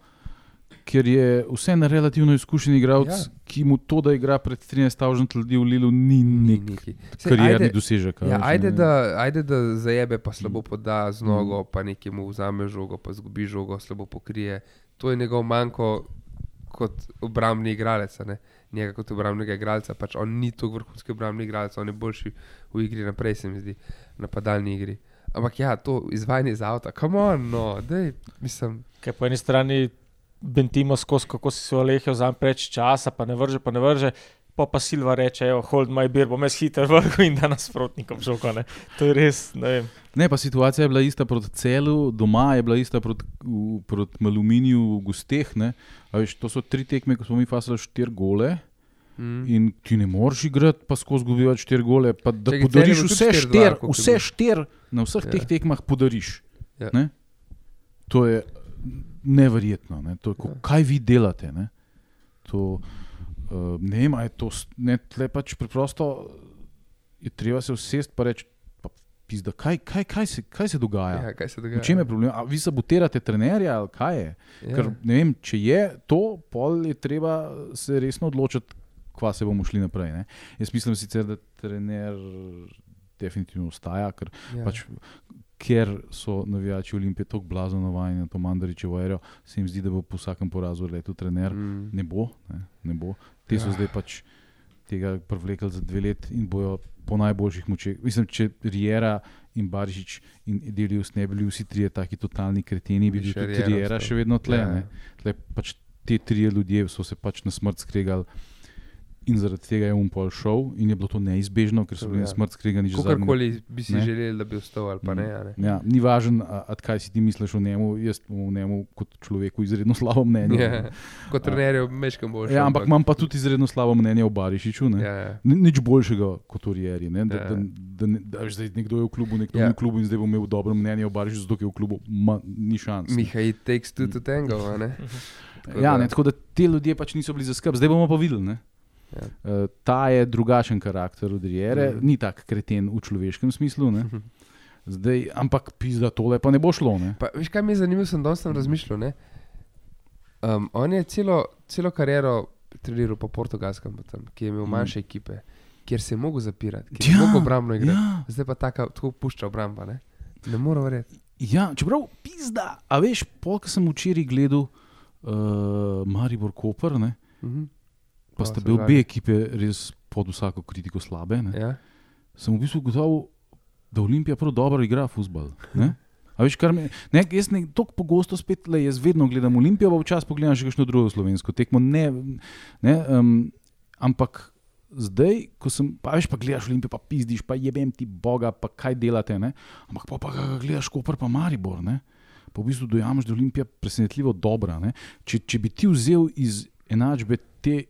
ker je vseeno relativno izkušen igralec, Ja. ki mu to, da igra pred 13.000 ljudi v Lilu, ni nek neki. karierni dosežek. a Ja, ajde, da, ajde, da zajebe, pa slabo Mm. poda z nogo, pa nekemu vzame žogo, pa zgubi žogo, slabo pokrije. To je njegov manjko, kot obrambni igralec. a ne. Njega kot obrambnega igralca, pač on ni tako vrhunski obrambni igralec, on je boljši v igri naprej, se mi zdi, napadalni igri. Ampak ja, to izvajanje iz avta, kam on, no, dej, mislim, Ker po eni strani bentimo skozi, kako si se olehal za preveč časa, pa ne vrže, pa ne vrže. Pa pa Silva reče, evo, hold my beer, bom jaz hiter vrgel in da nasprotnikom žogo. ne. To je res, ne. Ne, pa situacija je bila ista proti celu, doma je bila ista proti, proti Aluminiju v. A Veš, to so tri tekme, ko smo mi fasali štiri gole. mm, In ti ne moreš igrati, pa skozi govivati štiri gole. Pa da Čakaj, podariš vse 4:2, štiri, vse štiri, na vseh Ja. teh tekmah podariš. Ja. Ne? To je neverjetno. Ne? To je, ko, Ja. kaj vi delate? Ne, to, uh, ne vem, a je to ne, tle pač preprosto. Je treba se usesti in reči, pa, pizda, kaj, kaj, kaj, se, kaj se dogaja. ja, kaj se V dogaja? čem je problem? A vi sabotirate trenerja ali kaj je? Ja. Ker, ne vem, če je to, pol je treba se resno odločiti, kva se bomo šli naprej. Ne? Jaz mislim sicer, da trener definitivno ostaja, ker, ja. pač, ker so navijači Olimpije tako blazno navajeni na to Mandaričevo ero, se jim zdi, da bo po vsakem porazu letel trener. Mm. Ne bo, ne, ne bo. Te so Ja. zdaj pač tega privlekli za dve leti in bojo po najboljših močeh. Mislim, če Riera in Barišič in Delius ne bi bili vsi trije taki totalni kreteni, bi Bi bil tudi ostal. še vedno tle. Ja. tle pač te trije ljudje so se pač na smrt skregali. In zaradi tega je umpol šel, in je bilo to neizbežno, ker so bili Ja. smrt skregani že zadnji Kakorkoli bi si Ne. želeli, da bi ostal ali pa ne. a ne. Ja, ni važno, kaj si ti misliš o njemu. Jaz imam o njemu kot človeku izredno slabo mnenje. Ja. Kot trener je meškam boljši. Ja, ampak imam pa tudi izredno slabo mnenje o Barišiču. ne. Ja, ja. Ni- Nič boljšega kot Urieri. Da, Ja. da, da, ne- da, veš, zdaj nekdo je v klubu, nekdo Ja. ja. ni v klubu in zdaj bo imel dobro mnenje o Barišiču, zato je v klubu. Ma, ni šans. Mihaj takes two to tango, ne? tako Ja, da- ne, tako da te ljudje pač niso bili za skrb, zdaj bomo pa videli. Ne? Ja. Uh, ta je drugačen karakter od Riere, Mhm. mm. ni tak kreten v človeškem smislu. Ne? Zdaj, ampak pizda, tole pa ne bo šlo. Ne? Pa, veš, kaj mi je zanimivo, sem danes tam razmišljal. Ne? Um, on je celo, celo kariero treniral po portugalskem, tam, ki je imel Mm. manjše ekipe, kjer se je mogel zapirati, kjer je Ja, mogel obrambno igrati. Ja, Zdaj pa taka, tako pušča obramba. Ne, ne morem verjeti. ja, čeprav pizda. A veš, polk sem včeraj gledal uh, Maribor Koper, ne? Mhm. Pa O, sta bili obe ekipe res pod vsako kritiko slabe. Ne? Ja. Sem v bistvu gotovo, da Olimpija prav dobro igra futbol. A veš, me, ne, jaz ne tako pogosto spet, le, jaz vedno gledam Olimpijo, pa včasih pogledam še kakšno drugo slovensko tekmo. Ne, ne, um, ampak zdaj, ko sem, pa veš, pa gledaš Olimpijo, pa pizdiš, pa jebem ti Boga, pa kaj delate. Ne? Ampak pa, pa gledaš, Koper pa Maribor. Ne? Pa v bistvu dojameš, da je Olimpija presenetljivo dobra. ne. Če, če bi ti vzel iz enačbe te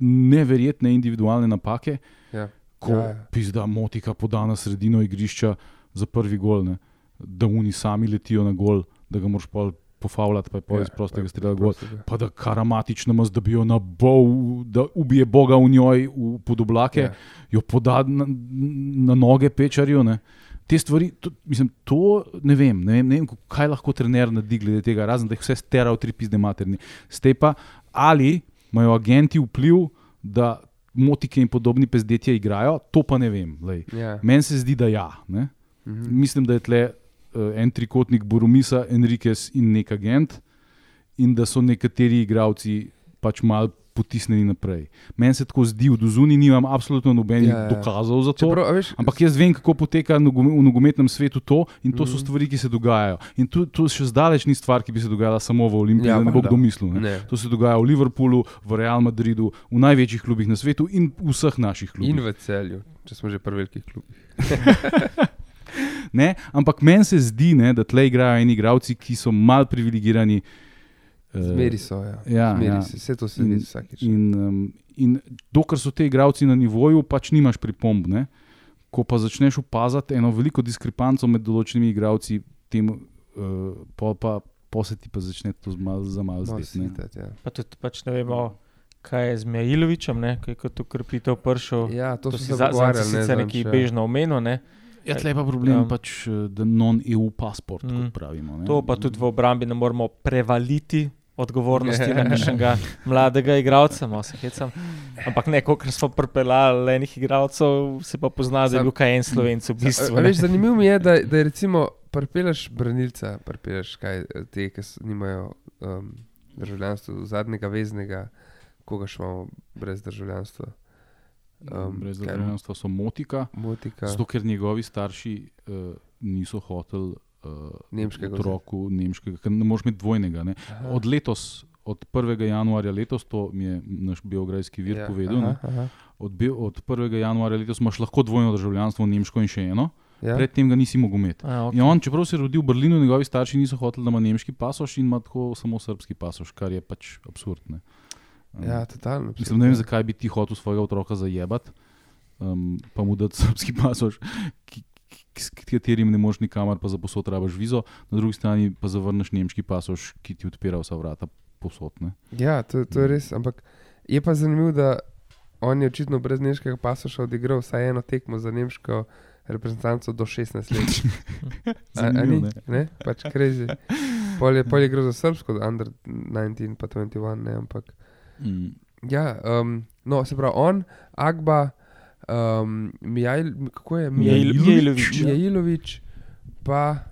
neverjetne individualne napake, Ja. ko Ja, ja, pizda motika poda na sredino igrišča za prvi gol, ne? da oni sami letijo na gol, da ga moraš pol pofavljati, pa je pol Ja, iz prostega pa- strela gol. Pa da karamatično mas, da bi jo nabol, da ubije Boga v njoj v pod oblake, Ja. ja. jo poda na, na noge pečarju. Ne? Te stvari, to, mislim, to ne vem, ne vem, ne vem, kaj lahko trener naredi glede tega, razen da jih vse stera v tri pizde materni. Ste pa, ali imajo agenti vpliv, da motike in podobni pezdetje igrajo, to pa ne vem. lej. Ja. Meni se zdi, da ja. Ne? Mhm. Mislim, da je tle uh, en trikotnik Boromisa, Enriquez in nek agent, in da so nekateri igravci pač mal potisnjeni naprej. Meni se tako zdi, od zunaj nimam absolutno nobenih Ja, ja, ja. dokazov za to. Čeprav, a veš, Ampak jaz vem, kako poteka v nogometnem svetu to, in to mm Mhm. so stvari, ki se dogajajo. In to, to še zdaleč ni stvar, ki bi se dogajala samo v Olimpiji, Ja, ne bo kdo mislil. Ne? ne. To se dogaja v Liverpoolu, v Real Madridu, v največjih klubih na svetu in v vseh naših klubih. In v celju, če smo že pri velikih klubih. Ne? Ampak meni se zdi, ne, da tle igrajo eni igravci, ki so mal privilegirani. eh, Zmeri so, ja. ja, Zmeri ja. se, vse to se In- vidi vsakič. In, um, in dokler so ti igravci na nivoju, pač nimaš pripomb. Ne? Ko pa začneš opaziti eno veliko diskrepanco med določenimi igravci, tem, uh, pa, pa, pa se ti pa začne to za malo Malo zdeti. ja. Pa tudi pač ne vemo, kaj je z Mejlovičem, ki je kot ukrepitev prišel. Ja, to, To so si se za- zdaj pogovarjali. sicer ne, neki zadnjič, bežno omenil. Ne? Ja, tle je pa problem, ja. pač, eh, da non-EU pasport, mm. Mm. kot pravimo. Ne? To pa tudi v obrambi ne moremo prevaliti odgovornosti na Ja. kakšnega mladega igralca. hecam. Ampak ne, kot smo pripeljali enih igralcev, se pa pozna, da je Sam- bil kaj en slovenc v bistvu. Ne. veš, zanimivo mi je, da, da je recimo pripeleš branilca, pripeleš kaj te, ki nimajo um, državljanstvo, zadnjega veznega, koga še imamo brez državljanstva. Um, Brez državljanstva so motika, Motika. zato ker njegovi starši uh, niso hoteli uh, Nemškega otroku nemškega, ker ne moreš imeti dvojnega. Ne. Aha. Od letos, od 1. januarja letos, to mi je naš biografski vir Ja, povedal, aha, aha. od, bi- od 1. januarja letos imaš lahko dvojno državljanstvo, nemško in še eno, Ja. predtem ga nisi mogel imeti. A, okay. In on, čeprav se je rodil v Berlinu, njegovi starši niso hoteli, da ima nemški pasoš in ima tako samo srpski pasoš, kar je pač absurd. Ne. Um, ja, totalno. Mislim, ne vem, ja. zakaj bi ti hotel svojega otroka zajebati, um, pa mu dati srpski pasoš, ki, s katerim ne moreš nikamor, pa za posod rabaš vizo, na drugi strani pa zavrneš nemški pasoš, ki ti odpira vsa vrata posod. Ne? Ja, to, to je res. Ampak je pa zanimivo, da on je očitno brez nemškega pasoša odigral vsaj eno tekmo za nemško reprezentanco do 16 let. A, a Zanimivo, ni? ne? Ne? Pač crazy. Pol je, pol je igral za srbsko, under 19 pa 21, ne, ampak. Mm. Ja, um, no, se pravi, on, Agba, um, Mijajl, kako je? Mijajl- Mijajlović. Mijajlović, pa.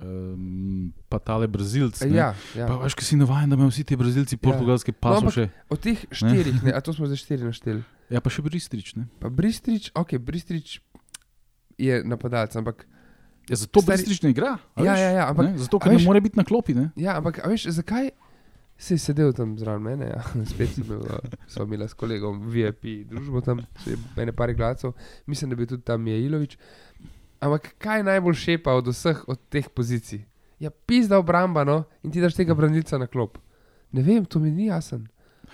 Um, pa tale Brazilc. ne. Ja, ja. Pa veš, ki si navaden, da imajo vsi ti brazilci portugalske No, ampak- pasoše. Od teh štirih, ne, a to smo zdaj štiri našteli. Ja, pa še bristrič. Ne? Pa Bristrič, ok, Bristrič je napadalec, ampak, Ja, zato Stari- bristrič ne igra. Ja, veš, ja, ja, ampak- ne? Zato, ker ne more biti na klopi. Ne? ja, ampak a veš, zakaj si sedel tam zraven mene? Ja? Spet sem imel, uh, sva imela s kolegom VIP družbo tam, ene par glasov, mislim, da bi tudi tam je Ilovič. Ampak kaj najbolj šepa od vseh od teh pozicij? Ja, pizda obramba, no, in ti daš tega branilca na klop. Ne vem, to mi ni jasen.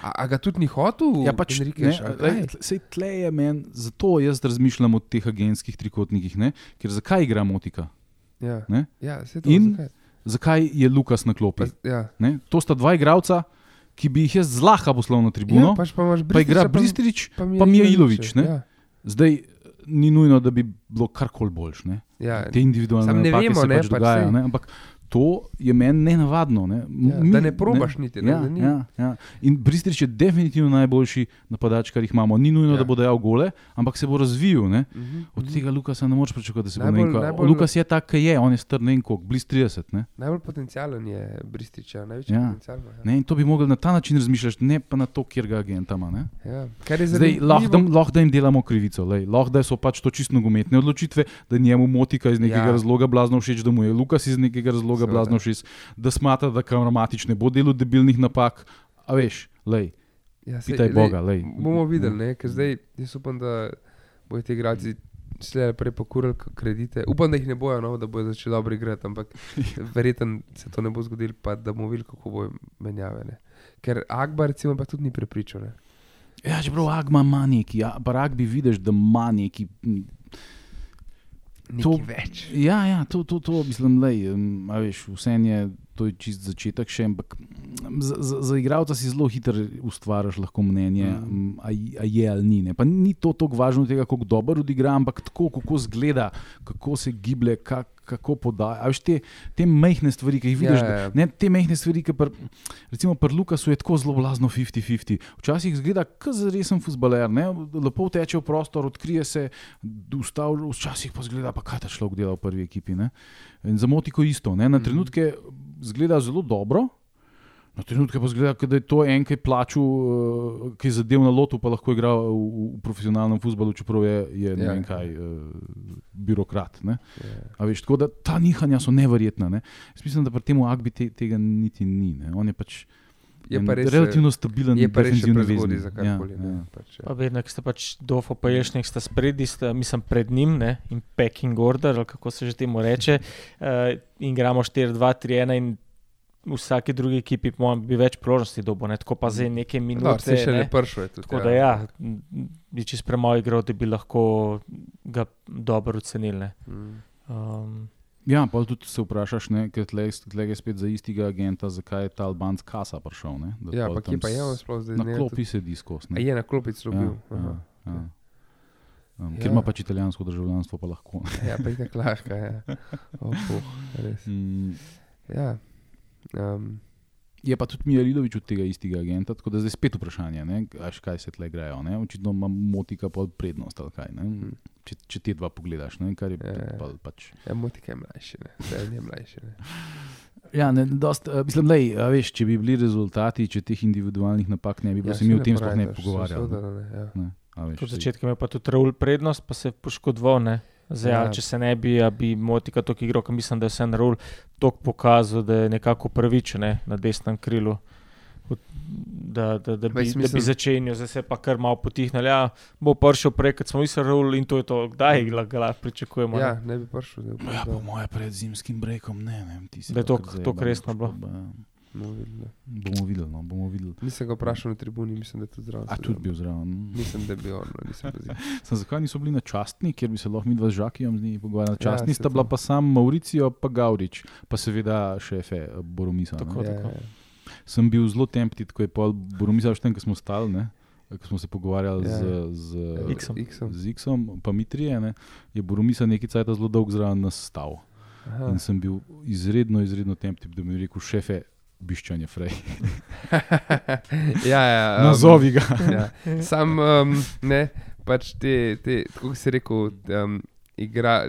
A, a ga tudi ni hotel? Ja, pač, ne, a kaj? lej, sej tle je meni, zato jaz razmišljam o teh agentskih trikotnikih, ne? ker zakaj igra Motika? Ja, ne? ja se to In- zakaj? Zakaj je Lukas na klopi? Pa, ja. Ne? To sta dva igralca, ki bi jih jaz zlaha poslal na tribuno, Ja, pač pa, imaš pa igra Bristriča, Bristrič, pa Mijailović, ne? Ja, zdaj ni nujno, da bi bilo karkoli boljš. Ne? ja. Te individualne ne vemo, se ne, pač pač dogajajo, sej. ne? ampak to je meni nenavadno. Ne? Ja, da ne probaš niti, ne, Ja, ni. ja, ja. In Bristrič je definitivno najboljši napadač, kar jih imamo. Ni nujno, Ja. da bo dajal gole, ampak se bo razvijal. Ne? Mhm, Od mhm. tega Lukasa ne moreš pričakovati, da se bo Najbolj- nekaj. najbolj- Lukas je tak, ki je, on je star ne vem koliko, blizu 30. Ne? Najbolj potencijalen je Brističa, največji Ja. potencijal. Ja. Ne, in to bi mogli na ta način razmišljati, ne pa na to, kjer ga agenta ima. ne. Ja. Zdaj, lahko, lahko da jim delamo krivico, lahko da so pač to čisto nogometne odločitve, da njemu motika iz nekega Ja. ja. razloga blazno všeč, da mu je Lukas iz nekega razloga Seveda. blazno všeč, da smatra, da kameramatič ne bo delal debilnih napak. A veš, lej, Ja, sej, pitaj lej, Boga. Lej. Bomo videli, ne? ker zdaj jaz upam, da bodo ti igralci slej prej pokurili kredite. Upam, da jih ne bojo, no, da bodo začeli dobro igrati, ampak verjetno se to ne bo zgodilo, pa da bomo videli, kako bojo menjave. Ne? Ker Akbar recimo pa tudi ni prepričal. Ne? Ja, čeprav Agma ima neki, ja, barak bi vidiš, da ima neki. To- več. Ja, ja, to, to, to mislim, lej, um, a veš, vse je, to je čist začetek še, ampak za, za, za igralca si zelo hitro ustvariš lahko mnenje, Mm. a, a je ali ni. Ne. Pa ni to tako važno tega, kako dobro odigra, ampak tako, kako zgleda, kako se giblje, kak, kako podaja. Veš, te, te mehke stvari, ki jih vidiš, Ja, ja. Ne, te mehke stvari, ki pr, recimo pri Lukasu je tako zelo blazno 50-50. Včasih zgleda, kot resen futbaler, ne? lepo teče v prostor, odkrije se, ustav, včasih pa zgleda, pa kaj ta človek dela v prvi ekipi. Ne? In za Motiko isto. Ne? Na Mhm. trenutke zgleda zelo dobro. Na trenutke pa zgleda, da je to en, ki je plačal, uh, ki je zadev na lotu, pa lahko igra v, v profesionalnem futbalu, čeprav je, je ne Ja. vem kaj, uh, birokrat. Ne? Ja. A Veš, tako da ta nihanja so neverjetna. Ne? Jaz mislim, da pri tem Agbi te, tega niti ni. Ne? On je pač Je pa res, relativno stabilen, je pa res prezgodaj za karkoli. Ja, ne, ja. pač, ja. Pa vedno, ki ste pač dofo pa ješnik, ste spredi, ste, mislim, pred njim ne, in packing order, ali kako se že temu reče. Uh, in gremo 4-2-3-1 in vsaki drugi ekipi po mojem, bi več priložnosti dobo, ne, tako pa zdaj neke No, minute. se še ne. ne pršo je tudi. Tako da ja, m, bi čez premalo igral, da bi lahko ga dobro ocenili. ne. Mm. Um, ja, pa tudi se vprašaš, ne, ker tle, tle je spet za istega agenta, zakaj je ta Albanc kasa prišel. Ne, da Ja, pa kje pa je on sploh zdaj? Na klopi sedi skozi. Je na klopi celo Ja, bil. ja, Aha. ja. Um, Ja. ker ima pač italijansko državljanstvo, pa lahko. Ja, pa je tako lahko. Ja. Oh, res. Mm, Ja. Um, Je pa tudi Mijalidovič od tega istega agenta, tako da zdaj spet vprašanje, ne, až kaj se tle grejo. Ne. Očitno ima motika pod prednost, ali kaj. Ne. Če, če te dva pogledaš, ne, kar je Ja, ja. pa, pač. Ja, Motika je mlajši, ne. Je mlajši. Ne. Ja, ne, dost, uh, mislim, lej, a veš, če bi bili rezultati, če teh individualnih napak ne bi bilo, ja, se mi o tem sploh ne bi pogovarjali. Seveda, ne, ja. Ne, a veš, Od začetka je pa tudi Raul prednost, pa se je poškodoval. Ne? Zdaj, Ja. ja. Če se ne bi, a bi Motika to igral, ker mislim, da je vse Raul tako pokazal, da je nekako pravičen ne? na desnem krilu. Da, da, da, bi, Veš, da bi mislim- začenjal, zdaj se pa kar malo potihnil. Ja, bo prišel prej, kot smo mislili, in to je to, kdaj ga pričakujemo. ja, ne? ne bi prišel. zdaj upam, Ja, da po mojem pred zimskim brekom, ne, ne ti si Da je to- resno bilo. poškodba, ja. Bomo videli. Bomo videli, no, bomo videli. Nisem ga vprašal na tribuni, mislim, da je tudi zraven. A tudi bil zraven. Mislim, da je bil on, no, nisem. Sem, zakaj niso bili na častni, kjer bi se lahko mi dva z Žakijem z njimi pogovarjali? Na Ja, častni saj sta bila to. pa sam Mauricijo, pa Gaurič, pa seveda šefe eh, Boromisa. ne. Tako. Ja, ja. Sem bil zelo tempti, ko je pol Boromisa tam, ko smo stali, ne? ko smo se pogovarjali Ja. z, z, X-om. X-om. z X-om, pa Mitrije, ne? je Boromisa nekaj cajt zelo dolg zraven nas stal. Aha. In sem bil izredno, izredno tempti, da mi je rekel šefe. Biščanje frej. ja, ja, um, Nazovi ga. Ja. Sam, um, ne, pač te, te kot si rekel, um, igra.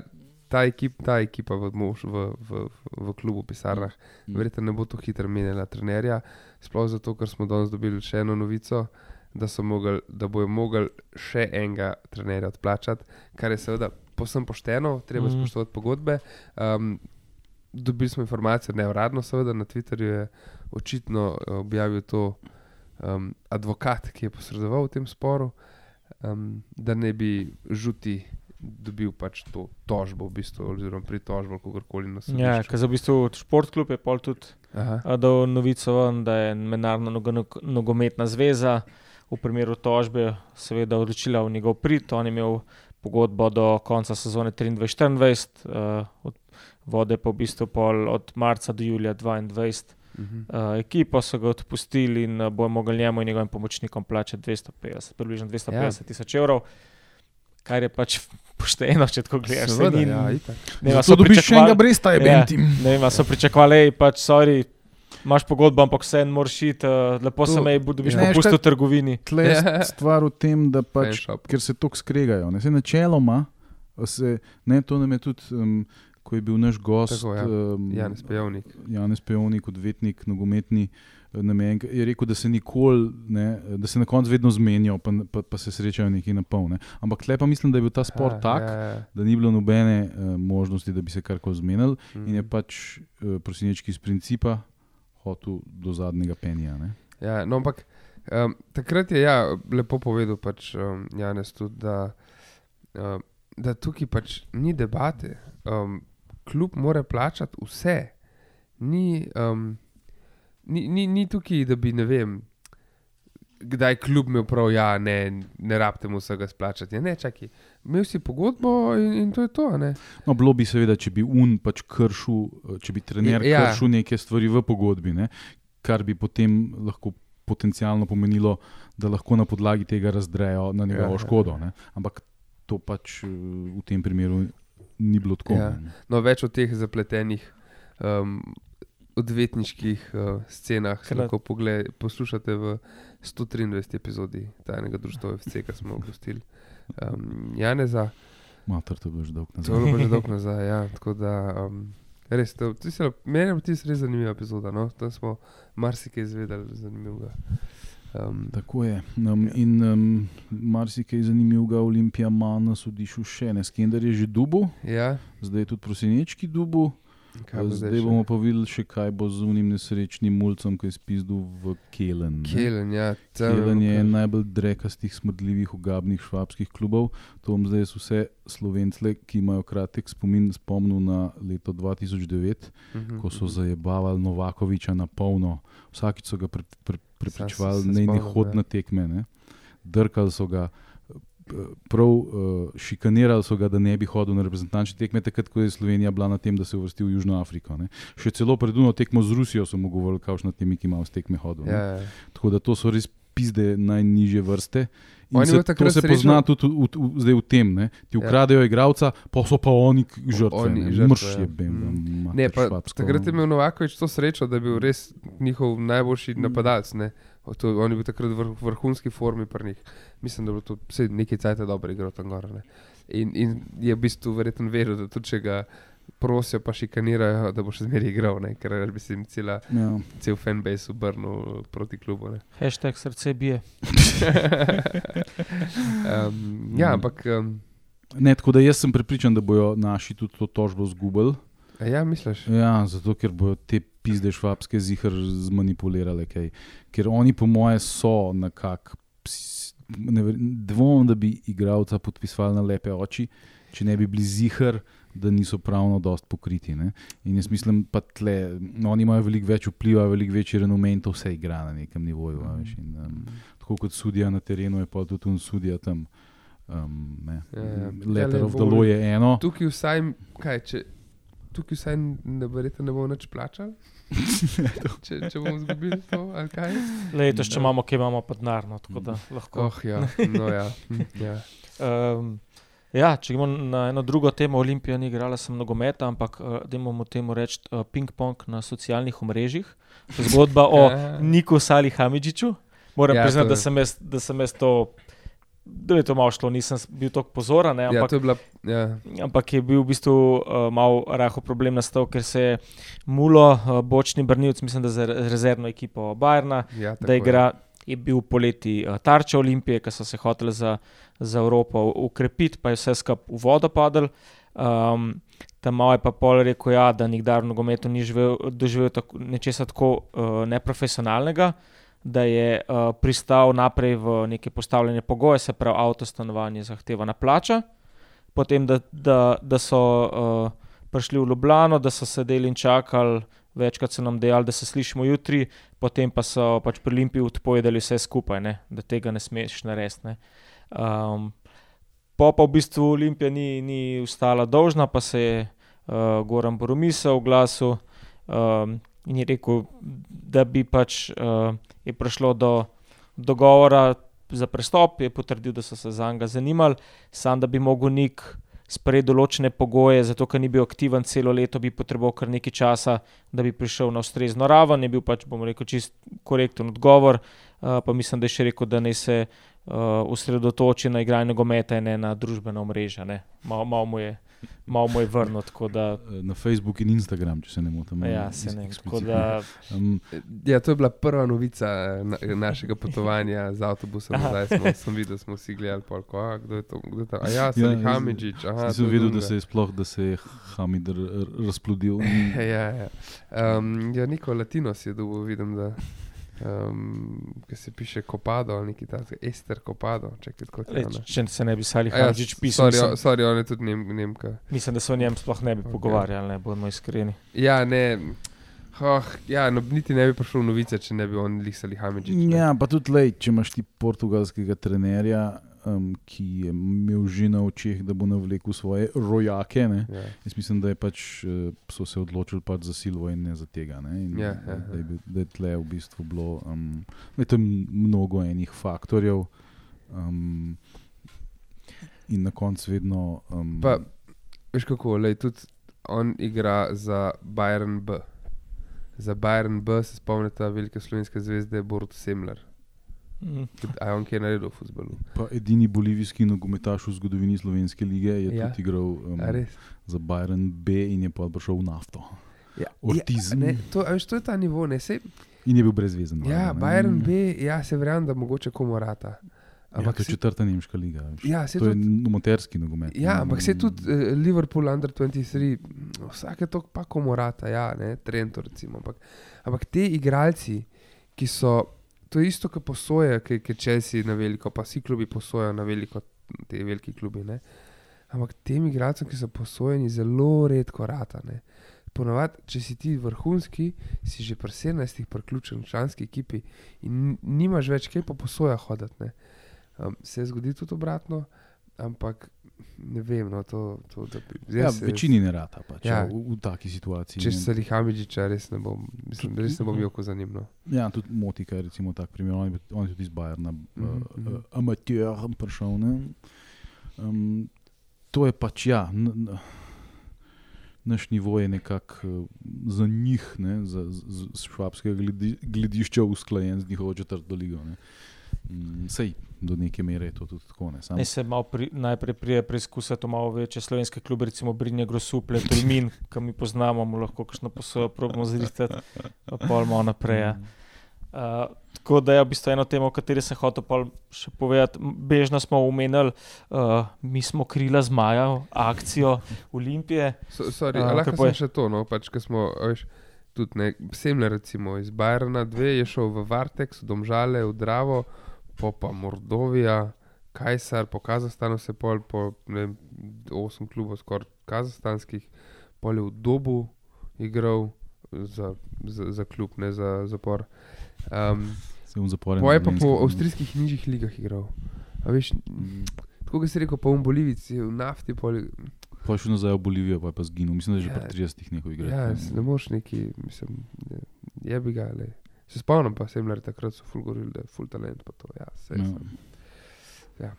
Ta, ekip, ta ekipa v, mož, v, v, v klubu, pisarnah, Mm. verjetno ne bo tako hitro menjala trenerja. Sploh zato, ker smo danes dobili še eno novico, da, mogli, da bojo mogli še enega trenerja odplačati, kar je seveda posebno pošteno, treba Mhm. mm. spoštovati pogodbe. Um, dobili smo informacijo, ne uradno, seveda na Twitterju je očitno eh, objavil to um, advokat, ki je posredoval v tem sporu, um, da ne bi žuti dobil pač to tožbo, v bistvu, oziroma pritožbo, kako koli na sodišču. Ja, ker za v bistvu športklub je pol tudi dal novico, ven, da je mednarodna nogo- nogometna zveza v primeru tožbe seveda odločila v njegov prid. On je imel pogodbo do konca sezone 23-24, uh, od vode pa v bistvu pol od marca do julija 22. Mhm. Uh, ekipo so ga odpustili in uh, bojo mogli njemu in njegovim pomočnikom plačati 250, približno 250 tisoč evrov. Kar je pač pošteno, če tako gledaš. Seveda, ni- ja, itak. ne vem, a Zato so dobiš še pričakovali- enega bresta, je Ja. Bentim. Ne vem, a so pričakovali, pač, sorry, imaš pogodbo, ampak vse en moraš iti, uh, lepo To- se me, dobiš Ne, popust šta- v trgovini. Tle je Ja. stvar v tem, da pač ker se tako skregajo. Ne, se načeloma, se, ne, to nam je tudi, um, ko je bil naš gost, Tako, ja. um, Janez Pejovnik. Janez Pejovnik, odvetnik, nogometni. eh, Namen, je rekel, da se nikoli, ne, da se na koncu vedno zmenijo, pa, pa, pa se srečajo nekje na pol. Ne. Ampak tle pa mislim, da je bil ta spor Aha, tak, Ja, ja. da ni bilo nobene uh, možnosti, da bi se karkoli zmenili, in je Mhm. pač uh, prosinečki iz principa hotel do zadnjega penja. Ne. Ja, no, ampak um, takrat je ja, lepo povedal pač, um, Janes tudi, da, um, da tukaj pač ni debate. Um, klub mora plačati vse. Ni, um, ni, ni, ni tukaj, da bi ne vem. Kdaj klub imel prav, ja, ne, ne rabite mu vsega splačati. Ja, ne, čakaj, imel si pogodbo in, in to je to. Ne? No, bilo bi seveda, če bi un pač kršil, če bi trener Ja. ja. kršil neke stvari v pogodbi, ne, kar bi potem lahko potencialno pomenilo, da lahko na podlagi tega razdrejo na njegovo Ja. ja. škodo. Ne. Ampak to pač eh, v tem primeru ni bilo tako. Ja. No, več o teh zapletenih um, odvetniških uh, scenah Krat- lahko pogled, poslušate v 123. epizodi Tajnega društva FC, ki smo ga gostili. Um, Janeza, Mater, to boš dolg to nazaj. je bilo že dolgo nazaj. Ja, tako da, um, res, to, to se, meni je bilo tisto res zanimiva epizoda. No? Tam smo marsikaj izvedeli zanimivega. Um, Tako je. Um, in um, marsikaj zanimivega Olimpija ima na sodišču še ne. Skender je že dubu, ja, zdaj je tudi prosinečki dubu. Zdaj, zdaj? bomo pa videli, še kaj bo z unim nesrečnim mulcem, ki je spizdil v Kelen. ne. Kelen, ja, Kelen je en najbolj drekastih, smrdljivih, ugabnih švabskih klubov. To bom zdaj vse slovence, ki imajo kratek spomin, spomnil na leto 2009, Mhm, ko so mhm. zajebavali Novakoviča na polno. Vsakič so ga pre, pre, prepričevali, se da ne hod ja. na tekme. Ne. Drkali so ga. Prav uh, šikanirali so ga, da ne bi hodil na reprezentančne tekme, takrat, ko je Slovenija bila na tem, da se je uvrstil v Južno Afriko. Ne. Še celo predudno tekmo z Rusijo so mu govorili, kakšno temi, ki ima z tekme hodil. Ja, ja. Tako da to so res pizde najnižje vrste. In se, to se pozna tudi v, v, v, zdaj v tem. Ne? Ti Ja. ukradejo igralca, pa so pa oni žrtve. Mrš ja. je pa, takrat je imel Novakovič to srečo, da je bil res njihov najboljši Mm. napadalec. Ne? O, To, on je bil takrat v vrh, vrhunski formi pri njih. Mislim, da je bilo to vse nekaj cajt dobro igral tam gor. ne. In, in je v bistvu verjetno veril, da tudi če ga prosijo, pa šikanirajo, da bo še zmeraj igral, ne? ker bi se jim cela, Ja. cel fanbase obrnil proti klubu. ne. Hashtag srce bije. um, ja, ampak um, Ne, tako da jaz sem prepričan, da bojo naši tudi to tožbo zgubili. ja, misliš? Ja, zato ker bojo te pizde švabske zihar zmanipulirale. Kaj. Ker oni, po moje, so nekako. Dvomim, da bi igralca podpisovali na lepe oči, če ne bi bili zihar, da niso pravno dost pokriti. Ne? In jaz mislim, pa tle, no, oni imajo veliko več vpliva, veliko večji renomen, in to vse igra na nekem nivoju. a veš, In, um, tako kot sudija na terenu, je pa tudi un sudija tam. Um, ne. Ja, ja. Letter Ja, of the bo- law je eno. Tukaj vsaj, kaj, če, tukaj vsaj ne, verjetno ne bomo več plačali, če, če bomo izgubili to, ali kaj. Letos, če imamo, kaj imamo pod narno, tako da lahko. Oh, ja, no, ja. hm, ja. Um, ja, če gremo na eno drugo temo, Olimpija ni igrala samo nogometa, ampak uh, da imamo temu reči uh, ping-pong na socialnih omrežjih. Zgodba o Niku Sali Hamidžiču. Moram Ja, ja, priznati, to da sem, jaz, da sem jaz to. Da je to malo šlo, nisem bil tako pozoren, ne, ja, ampak, je bila. Ja. ampak je bil v bistvu uh, malo raho problem nastal, ker se je Mulo, uh, bočni brnilc, mislim, da za re- rezervno ekipo Bajerna, Ja, da je. igra, je bil poleti uh, tarča Olimpije, ki so se hoteli za, za Evropo ukrepiti, pa je vse skupaj v vodo padel. Um, tam malo je pa pol rekel, ja, da nikdar v nogometu ni živel, doživel tako, nečesa tako uh, neprofesionalnega, da je uh, pristal naprej v neke postavljene pogoje, se pravi, avto stanovanje zahtevana plača. Potem, da, da, da so uh, prišli v Ljubljano, da so sedeli in čakali, večkrat so nam dejali, da se slišimo jutri, potem pa so pač pri Olimpiji odpovedali vse skupaj, ne? da tega ne smeš narediti. ne. Um, po pa v bistvu Olimpija ni, ni ostala dolžna, pa se je uh, Goran Boromisel oglasil um, in je rekel, da bi pač uh, je prišlo do dogovora za prestop, je potrdil, da so se za njega zanimali, sam da bi mogel nik sprejeti določene pogoje, zato ker ni bil aktiven celo leto, bi potreboval kar nekaj časa, da bi prišel na ustrezno raven. Je bil pač, bomo rekel, čist korekten odgovor, uh, pa mislim, da je še rekel, da naj se uh, osredotoči na igranje nogometa in ne na družbena omrežja. Malo mal mu je, mal mu je vrnil. tako Da, Na Facebook in Instagram, če se ne motim. ja, se ne, da, Um, Ja, to je bila prva novica eh, na, našega potovanja z avtobusom. Zdaj smo, sem videl, smo si gledali, polko, a, kdo je to. Kdo je to? A ja, Sali jaz- Hamidžič. aha, je vedel, da se je sploh, da se je Hamid razplodil. Ja, ja. Um, ja Niko Latinos je dobil, vidim, da um, ki se piše Kopado ali nekaj takega, Ester Kopado. Čekaj, kot le, je če se ne bi Sali Ja, Hamidžič pisal, sorry, mislim, sorry, on je tudi nem, Nemka. mislim, da se o njem sploh ne bi Ok. pogovarjali, ne bomo iskreni. Ja, ne. Oh, ja, no, niti ne bi prišel novice, če ne bi on lisali Hamidžič. ne. Ja, pa tudi lej, če imaš ti portugalskega trenerja, um, ki je imel že na očeh, da bo navlekel svoje rojake. Ne? Ja. Jaz mislim, da pač, eh, so se odločili pač za Silvo in ne za tega. Ne? In, Ja, ja, da, je, da je tle v bistvu bilo. Um, tam mnogo enih faktorjev. Um, in na koncu vedno. Um, Pa, veš kako, lej, tudi on igra za Bayern B. Za Bayern B se spomnite velike slovenske zvezde Borut Semler. Mm. A je on kaj naredil v futbalu? pa edini bolivijski nogometaš v zgodovini slovenske lige je Ja. ja. tudi igral um, za Bayern B in je pa prišel v nafto. Ja. Ortiz. Ja, ne, to, a veš, to je ta nivo, ne sej. In je bil brezvezen. Ja, ne. Bayern B, ja, se verjamem, da mogoče komu rata. Ja, Ampak to je četrta nemška liga. veš. Ja, to je tudi- nomoterski nogomet. Ja, ne. ampak se tudi uh, Liverpool under 23, mm, vsake to pa komorata, ja, ne, Trento recimo. Ampak, ampak te igralci, ki so, to je isto, kot posoje, ki je Chelsea na veliko, pa vsi klubi posojajo na veliko, te veliki klubi, ne. Ampak tem igralcem, ki so posojeni, zelo redko rata, ne. Ponovadi, če si ti vrhunski, si že pri 17 priključen v članski ekipi in nimaš več kaj po posojah hoditi. Um, se zgodi tudi obratno, ampak ne vem, no, to, to da bi. Ja, večini ne rata, pač, ja. Ja. v, v taki situaciji. Če se Rihamidžiča, res ne bom, mislim, Tudi- res ne bom joko za njim. No. Ja, tudi Motika je recimo tak primer, on je, on je tudi iz Bajerna, mm Mhm, -hmm. uh, amateur prišel. Ne? Um, to je pač ja. N, n, Naš nivo je nekako eh, za njih, ne, za, z, z švabskega gledi, gledišča, usklajen z njihovo četrto ligo. Ne. Mm, Sej do neke mere je to tudi tako. Ne, Sam, Ne se pri, najprej prije preizkusiti malo večje slovenske klube, recimo Brinje Grosuple, Tolmin, ki mi poznamo, mu lahko kakšno posojo probamo zrihtati, pa pol malo naprej. Ja. Uh, tako da je v bistvu eno temo, o kateri sem hotel pol še povedati. Bežno smo omenili, uh, mi smo krila zmaja, akcijo Olimpije. So, sorry, A, a, lahko sem še to, no, pač, ko smo, a veš, tudi ne, Semler, recimo iz Bajrna 2 je šel v Vartex, v Domžale, v Dravo, po pa Mordovija, Kajsar, po Kazahstanu se pol, po ne vem, osem klubov skoraj kazahstanskih, pol je v Dobu igral za, za, za klub, ne za zapor. Um, se v zaporu. Poje pa po avstrijskih nižjih ligah igral. A veš, mm, tako kot si rekel, pa v Bolivici, v nafti, pol, Pa šel nazaj v Bolivijo, pa je pa zginil. Mislim, da je že Ja. pri 30 nekaj igral. Ja, s- ne moreš neki, mislim, ne, je bi ga, le. Se spomnim pa, sem le takrat so ful govorili, da je ful talent, to, ja, se Ja.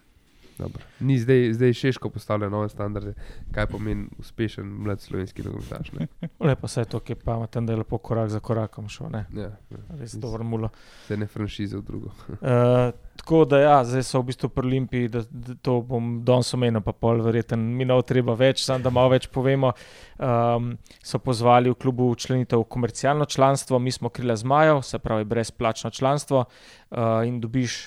Dobro. Ni zdaj, zdaj Šeško postavlja nove standarde, kaj pomeni uspešen mlad slovenski nogometaš. ne. Lepo se je to, ki je pameten, da je lepo korak za korakom šel. Ne? Ja, ja. Res dobro mulo. Se ne franšize v drugo. Uh, tako da, ja, zdaj so v bistvu pri Olimpiji, da, da to bom danes omenil, pa pol, verjeten, mi ne bo treba več, samo da malo več povemo. Um, so pozvali v klubu členitev v komercialno članstvo, mi smo krila zmajev, se pravi brezplačno članstvo uh, in dobiš.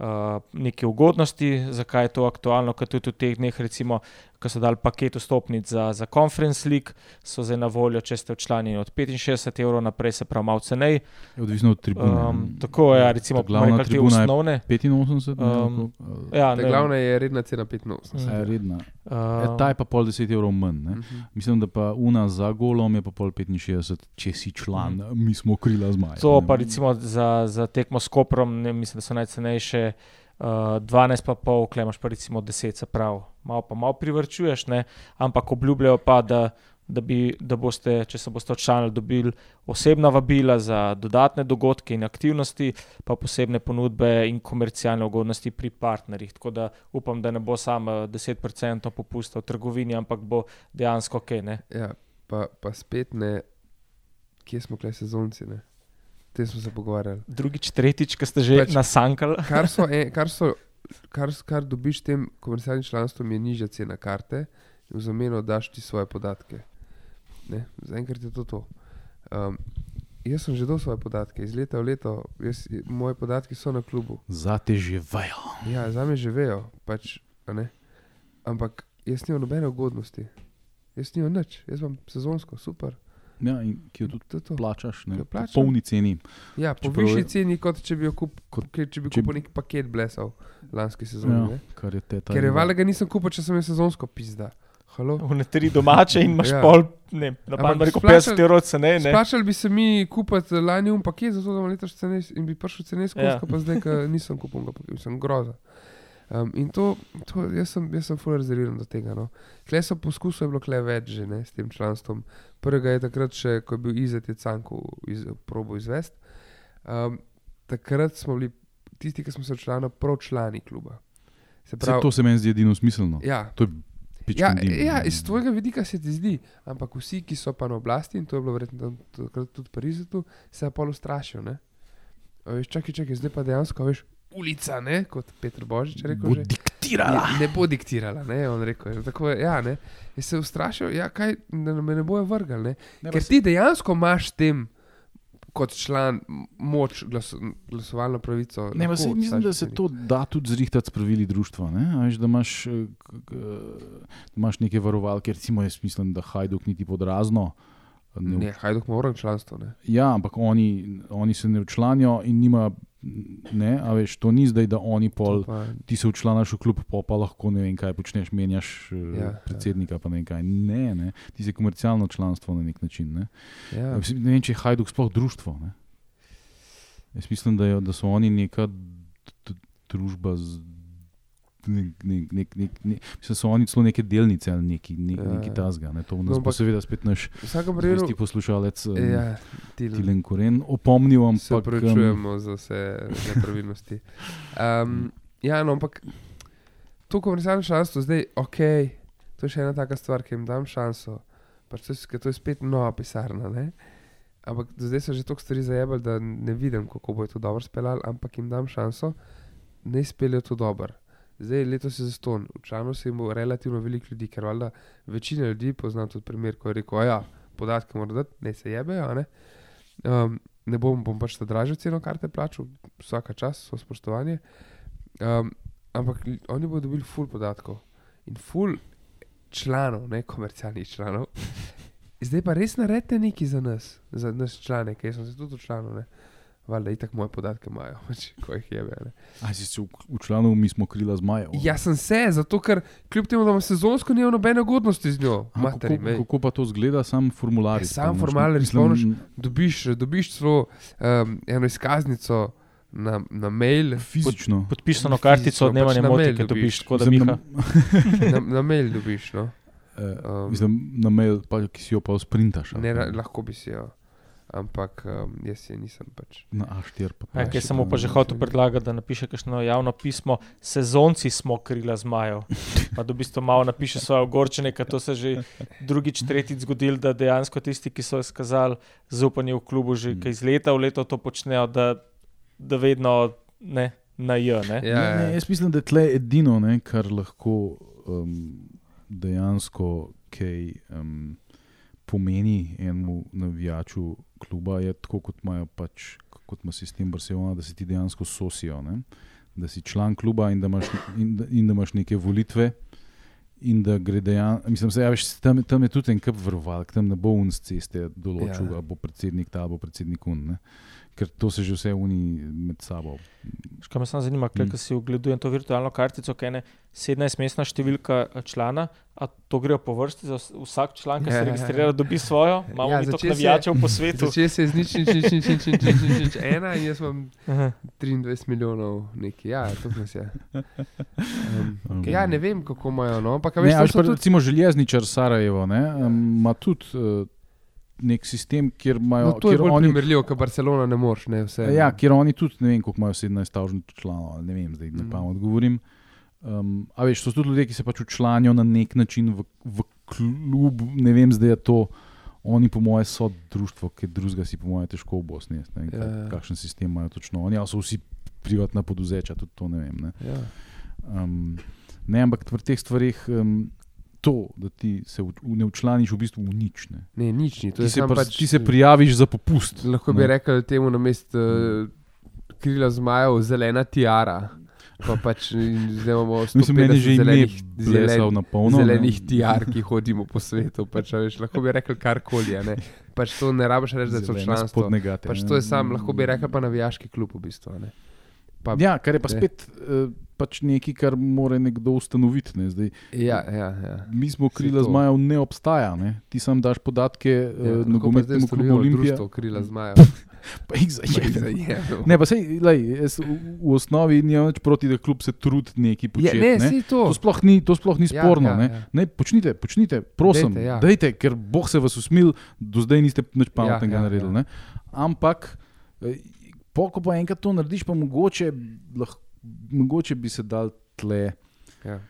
Uh, neke ugodnosti, zakaj je to aktualno, ker tudi v teh dneh, recimo, ko so dali paket vstopnic za, za Conference League, so zdaj na voljo, če ste včlanjeni od 65 evrov naprej, se pravi, malo ceneje. Je odvisno od tribune. Um, tako je, ja, recimo, rekli, te osnovne. 85, ne, Um, koliko? Ja, ne, glavna je redna cena 85. A je redna. uh, E, ta je pa pol 10 evrov manj. Ne? Mhm. Mislim, da pa una za golom je pa pol 65, če si član, mi smo krila zmaja. To ne. pa recimo za, za tekmo s Koprom, ne, mislim, da so najcenejše. Uh, 12 pa pol, klemaš pa recimo 10, se pravi, malo pa malo privrčuješ, ne? ampak obljubljajo pa, da, da, bi, da boste, če se boste odčlanili, dobili osebna vabila za dodatne dogodke in aktivnosti, pa posebne ponudbe in komercialne ugodnosti pri partnerjih. Tako da upam, da ne bo samo 10% popusta v trgovini, ampak bo dejansko kaj. Ne? Ja, pa, pa spet ne, kje smo kle sezonci. Ne? Te smo se pogovarjali. Drugič, tretjič, ki ste že Pač- nasankali. Kar, so, e, kar, so, kar, kar dobiš s tem komercialnim članstvom, je nižja cena karte, in v zameno daš ti svoje podatke. Ne? Zaenkrat je to to. Um, jaz sem že dal svoje podatke, iz leta v leto, jaz, moje podatki so na klubu. Zate živejo. Ja, za me živejo, pač, a ne. ampak jaz nimam nobene ugodnosti. Jaz nimam nič, jaz imam sezonsko, super. Ja, in ki jo tudi To je to. plačaš, ne, Jo po polni ceni. Ja, po Čeprav je- višji ceni, kot če bi, kup, Kot- če bi če- kupil nek paket blesal lanski sezoni. Ja, Ja. kar je teta. Ker je valjda ga nisem kupil, če sem imel sezonsko pizda. Halo? v tri domače in imaš Ja. pol, ne, na rekel splačal- 50 evrov ceneje. ne. Splačali bi se mi kupiti lani un paket, zato da bom letos ceneje in bi prišel ceneje skozi, Ja. pa zdaj, ker nisem kupil, sem groza. Um, in to, to jaz sem, jaz sem full rezerviran do tega. No. Kle so poskusili, je bilo kle več že ne, s tem članstvom. Prvega je takrat še, ko je bil Izet je Canko iz, probo izvest. Um, takrat smo bili tisti, ki smo se člani, prav člani kluba. Se Se, pravi, to se meni zdi edino smiselno. ja, To je Ja, dim. ja, iz tvojega vidika se ti zdi, ampak vsi, ki so pa na oblasti, in to je bilo verjetno tudi v Parizu, se ustrašijo. ne. A Veš, čakaj, čakaj, zdaj pa dejansko veš, ulica, ne, kot Petr Božič je rekel. Bo že. diktirala. Ne, ne bo diktirala, ne, on rekel. je. Tako, je, ja, ne. In se ustrašijo, ja, kaj, da me ne bojo vrgali. Ne. Ne, Ker ti dejansko imaš tem, kot član, moč glas, glasovalno pravico. Ne, lahko mislim, da odstaviš se to da tudi zrihtati s pravili družstva. Veš, da, imaš, eh, da imaš neke varovalke, recimo jaz mislim, da Hajduk niti pod razno. Ne, Ne, hajduk ima uran članstvo. Ne. Ja, ampak oni, oni se ne včlanijo in nima, ne, a veš, to ni zdaj, da oni pol, pa- ti se včlaniš v klub, pa, pa lahko ne vem kaj počneš, menjaš Ja, ja, ja. predsednika, pa ne kaj. Ne, ne, ti si komercialno članstvo na nek način. Ne, Ja. ja. ne vem, če je Hajduk sploh društvo. Ne. Jaz mislim, da, je, da so oni neka družba z nek, nek, nek, nek, nek, mislim, so oni celo neke delnice ali neki, nek, Ja, neki ja. tasga. Ne. To nas No, no, bo ampak- seveda spet naš zvesti poslušalec um, ja, Tilen. Tilen Koren opomnil, se ampak um, za vse nepravilnosti. Um, ja, no, ampak to komercialno članstvo, zdaj, ok, to je še ena taka stvar, ki jim dam šanso. Pač to, je, to je spet nova pisarna. Ne? Ampak zdaj so že toliko stvari zajebali, da ne vidim, kako bo to dobro speljali, ampak jim dam šanso, da izpeljejo to dobro. Zdaj letos je zaston, v članu se jim bo relativno veliko ljudi, ker valjda večina ljudi pozna tudi primer, ko je rekel, "A ja, podatke mora dati, ne se jebejo, ne. Um, ne bom, bom pač ta dražjo ceno karte plačal, vsaka čas, so spoštovanje. Um, ampak oni bodo dobili full podatkov in full članov, ne komercialnih članov. Zdaj pa res naredite nekaj za nas, za nas člane, ker sem se tudi članov. Valjda, itak moje podatke imajo, pač, ko jih jebe. Ne. A si se v, v članu, mi smo krila zmajev. Ja, sem se, zato ker kljub temu, da imam sezonsko, nimam nobene ugodnosti z njo. A, Materi, kako, kako pa to zgleda, sam formular? Ja, sam formular izpolniš. dobiš, dobiš celo um, eno izkaznico na, na mail, Fizično. Podpisano Fizično, kartico, pač nema ne na mail ki dobiš. tako da Mislim, na, na, na mail dobiš. No. Um, mislim, na mail, pa, ki si jo pa sprintaš. ali Ne, pa ra- lahko bi si jo, ampak um, jaz je nisem pač. Na A4 pa Ja, paši, Kaj sem mu pa že hotel predlagati, da napiše kakšno javno pismo, sezonci smo krila zmajev. Pa da v bistvu malo napiše svoje ogorčenje, ker to se že drugič, tretjič zgodilo, da dejansko tisti, ki so izkazali zaupanje v klubu, že Mm. kaj iz leta v leto to počnejo, da, da vedno ne, na J. Ne? Ja, ne, ne, ja. jaz mislim, da je tle edino, ne, kar lahko um, dejansko kaj um, pomeni enemu navijaču kluba, je tako, kot imajo pač, kot ima sistem Barcelona, da se ti dejansko sosijo. Ne? Da si član kluba in da imaš, in, da- in da imaš neke volitve. In da gre dejansko, mislim, se, ja, veš, tam, tam je tudi en kup vrvalk, tam ne bo un z ceste določil, Ja. ali bo predsednik ta, ali bo predsednik un. Ne? Ker to se že vse oni med sabo Škaj me samo zanima, Mm. kaj si ogledujem to virtualno kartico, kaj je 17-mestna številka eh, člana, a to gre po vrsti za vs- vsak član, ki Ja, se ja, ja. registrira, dobi svojo, imamo Ja, ja, mi toliko navijačev po svetu. Začel se je z nič, nič, nič, nič, nič, nič, nič, nič, nič, ena in jaz imam Aha. 23 milijonov, neki, ja, to nas je. Um, Um, ja, ne vem, kako imajo, no, ampak Ne, so pa tudi recimo železničar Sarajevo ne, um, ima tudi uh, nek sistem, kjer imajo. No, to je kjer bolj oni, primerljivo, kot Barcelona ne moreš, ne vse. ja, kjer oni tudi, ne vem, koliko imajo 17 stavžnih članov, ali ne vem, zdaj ne Mm. pa odgovorim. Um, a veš, so tudi ljudje, ki se pač učlanijo na nek način v, v klub, ne vem, zdaj je to. Oni, po mojem, so društvo, ki drugega si, po mojem, težko v Bosni. Ne vem, Ja. ja. kakšen sistem imajo točno oni, ali so vsi privatna poduzeća, tudi to ne vem. Ne. Ja. Um, ne, ampak v teh stvarih um, to, da ti se v, ne učlaniš v bistvu v nič. Ne. Ne, nič ni. Ti se, pa, pač, ti se prijaviš za popust. Lahko bi ne. rekel temu na mestu uh, krila zmajev, zelena tiara. Pa pač zdaj imamo Mislim, meni že ime zelenih, zelen, na polno. ne. zelenih tiar, ki hodimo po svetu. Pač, veš, lahko bi rekel karkoli. ne. Pač to ne rabiš reči, da so članstvo. Pač ne. to je sam, lahko bi rekel pa navijaški klub v bistvu. ne. Pa, Ja, kar je pa ne. spet uh, pač nekaj, kar mora nekdo ustanoviti. Ne. Zdaj, ja, ja, ja. mi smo krila to. zmajev, ne obstaja. Ne. Ti sam daš podatke ja uh, nogometnemu klubu Olimpija. društvo krila zmajev. Pa jih jih zajebe. zajebemo. Ne, pa sej, lej, jaz v, v osnovi nimam nič proti, da klub se trudi nekaj Je, početi. ne, ne. si to. To sploh ni, to sploh ni Ja, sporno. ja, ne. ja. Ne, počnite, počnite, prosim, Dajte, ja. dajte, ker Bog se vas usmil, do zdaj niste nič pametnega Ja, ja, naredili. ja. ne. Ampak, eh, po, ko pa enkrat to narediš, pa mogoče, lah, mogoče bi se dal tle. Ja.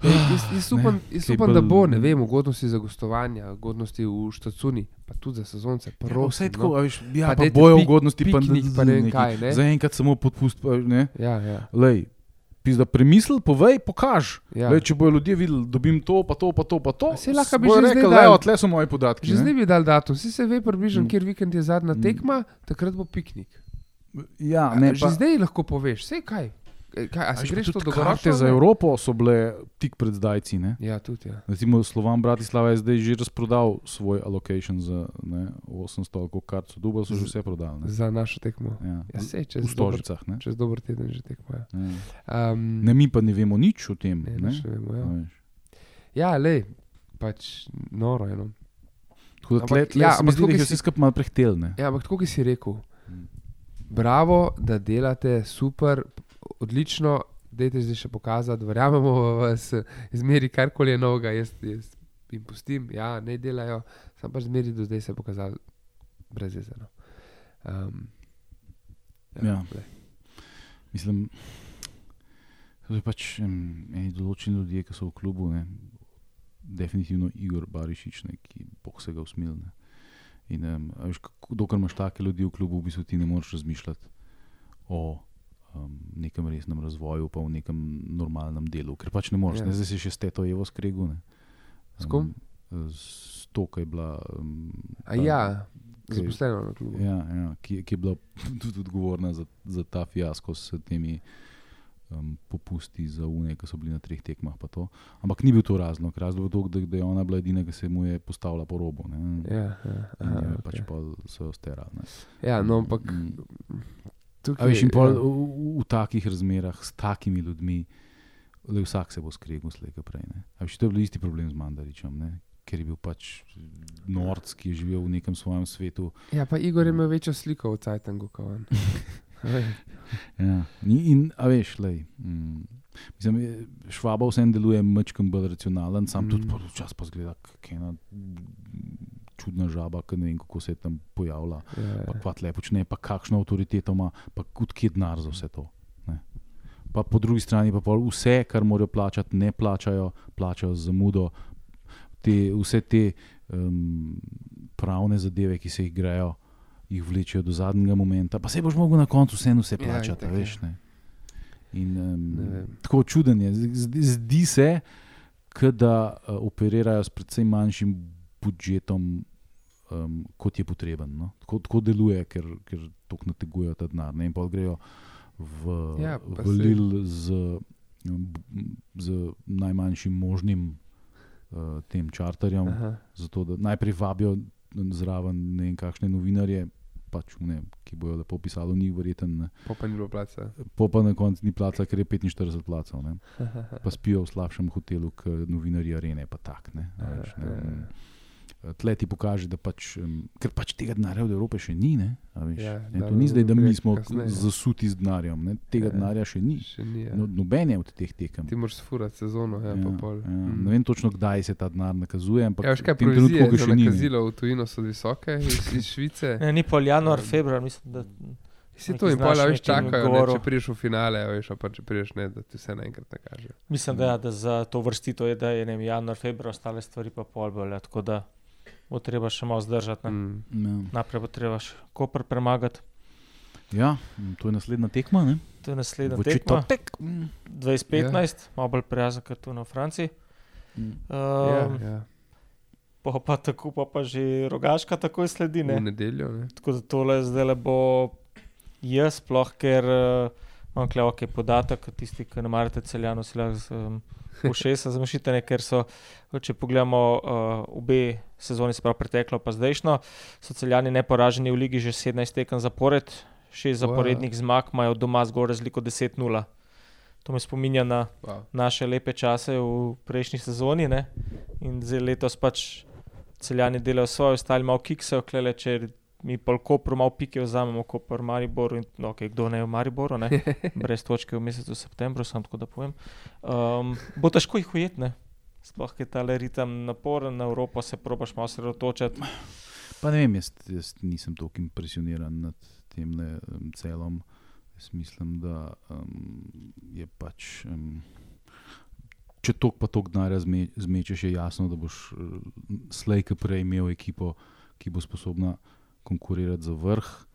Ej, Jaz, jaz Ne, upam, jaz kaj upam da bo, ne vem, ugodnosti za gostovanja, ugodnosti v štacuni, pa tudi za sezonce. Ja, Prosim, vse tako, no. veš, ja, Pa pa, bojo pik- ugodnosti, pa, piknik, pa ne vem kaj, ne. Zaenkrat samo podpust. Pa, ne. Ja, ja, Lej, Pizda, premisli, povej, pokaž. ja. Lej, če bojo ljudje videli, dobim to, pa to, pa to, pa to. A saj lahko bi že dali. "Evo, tle so moji podatki. Že ne." zdaj bi dal datum, vsi se ve približno, Mm. kjer vikend je zadnja Mm. tekma, takrat bo piknik. Ja, A, ne, že pa, zdaj lahko poveš, vse kaj. E, kaj a si greš to dolgoročno? karte za ne? Evropo so bile tik pred zdajci. Ne? Ja, tudi. Ja. Recimo Slovan Bratislava je zdaj že razprodal svoj allocation za ne, 800 ali koliko kart so dubal, so že vse prodali. Ne? Za našo tekmo. Ja. Ja, sej, V čez, dober, Stožicah. Ne? čez dober teden že tekmo. Ja. Ja. Um, ne, mi pa ne vemo nič o tem. ne, Ne, ne vemo, ja. Ja lej, pač noro je. No. Tako da tle, tle ja, ampak jih je si- skupaj malo prehtelne. Ja, ampak tako, ki si rekel, Mm. bravo, da delate super, odlično, dajte zdaj še pokazati, verjamemo v vas, izmeri karkoli je novega, jaz, jaz jim pustim, ja, ne delajo, sam pač zmeri do zdaj se je pokazal brez jezera. Um, Ja. glej. Mislim, da je pač em, eni določeni ljudje, ki so v klubu, ne, definitivno Igor Barišič, ne, ki boh se ga usmil. Ne. In um, veš, kako, dokler imaš take ljudi v klubu, v bistvu ti ne moreš razmišljati o um, nekem resnem razvoju, pa o nekem normalnem delu, ker pač ne moreš. Ja. Zdaj si še s teto Evo skregu. S kom? Um, s to, ki je bila. Um, ja, Kaj- zaposleno na klubu. Ja, ja, ki, ki je bila tudi odgovorna za, za ta fiasko s temi um, popusti za UNE, ki so bili na treh tekmah. pa. Ampak ni bil to razlog. Razlog je to, da, da je ona bila edina, ki se mu je postavila po robu. Ja, ja, aha, je okej. pač pol so jo sterali. ja, no, ampak Mm. Tukaj. A veš, in pol, ja. v, v, v takih razmerah, s takimi ljudmi, le vsak se bo skregal slejka prej. ne. A Veš, to je bil isti problem z Mandaričem, ne? ker je bil pač norc, ki je živel v nekem svojem svetu. Ja, pa Igor ima večjo sliko v Cajtangu, kot on. Ja. In, a veš, lej, mm, mislim, je- švaba vsem deluje mačkam bolj racionalen, sam mm. tudi včasih pa zgleda, kot ena čudna žaba, ki ne vem, kako se je tam pojavila. Ja, Pa kva tle počne, pa kakšno avtoriteto ima, pa odkje denar za vse to. Ne. Pa po drugi strani pa vse, kar morajo plačati, ne plačajo, plačajo z zamudo. Te, vse te um, pravne zadeve, ki se jih grejo, jih vlečejo do zadnjega momenta, pa se boš mogel na koncu vseeno vse Ja, plačati, ja, je. veš. Ne. In, Ne um, vem. tako čuden je. Zdi, zdi se, da uh, operirajo s precej manjšim budžetom, um, kot je potreben. No? Tako, tako deluje, ker, ker tako nategujejo ta denar. Ne? In pa grejo v, Ja, v Lil z, z najmanjšim možnim uh, tem čarterjem, Aha. zato da najprej vabijo zraven ne vem kakšne novinarje. Pač, ne, ki bojo lepo pisali, ni verjeten. Po pa ni bilo placa. Po pa na koncu ni placa, ker je 45 placev. ne. Pa spijo v slabšem hotelu, kot novinarji arene, pa tak. Ne, a veš, ne. Ja, ja, ja. Mm. Tle ti pokaže, da pač, um, ker pač tega denarja od Evrope še ni. Ne, a veš, Ja, ne, to ni zdaj, da mi smo kasneje. zasuti z denarjem. Ne, tega Ja. denarja še ni. Še ni. Ja. No, Nobene od teh tekem. Ti moraš furati sezono, ja, Ja, pa pol. ja. Mm. Ne vem točno, kdaj se ta denar nakazuje. Ampak Ja, veš kaj, trenutku provizije ga za še ni. ne. nakazilo v tujino so visoke, iz, iz Švice. Ne, ni pol januar, februar, mislim, da Si to in pol, a veš, čakajo, ne, če prideš v finale, veš, pa če prideš ne, da ti vse naenkrat nakaže. Mislim, da, ja, da za to vrstito je, da je ne januar, februar, ostale stvari pa pol bolj. ja, Tako da bo treba še malo zdržati. ne. Mm. Ja. Naprej bo treba še Koper premagati. Ja, to je naslednja tekma. Ne? To je naslednja V tekma. četrtek. Mm. 2015, malo bolj prijazen kot tu na Franciji. Mm. Ja, Um, ja. pa, pa tako pa, pa že rogaška takoj sledi. Ne? V nedeljo, ne. Tako da tole zdaj le bo jaz, sploh ker uh, imam tukaj ok podatek, tisti, ki ne marate celjano, si lahko um, ušesa zamašite, ker so, če pogledamo uh, obe sezoni, se pravi preteklo pa zdajšno, so celjani neporaženi v ligi že 17 tekem zapored, šest Wow. zaporednih zmag, imajo doma zgolj razliko 10-0. To me spominja na Wow. naše lepe čase v prejšnji sezoni. Ne? In zdaj letos pač celjani delajo svoje, ostali malo kiksajo, klele, če mi pol kopro malo pike vzamemo, kot pa v Mariboru. In, no, okay, kdo ne je v Mariboru, ne? brez točke v mesecu septembru, samo tako da povem. Um, bo težko jih ujetne. Sploh je ta ritem naporen, na Evropo se probaš malo sredotočiti. Pa ne vem, jaz, jaz nisem tako impresioniran nad tem um, celom. Jaz mislim, da um, je pač. Um, če tok pa tok denarja zme, zmečeš, je jasno, da boš uh, slej, ki prej imel ekipo, ki bo sposobna konkurirati za vrh.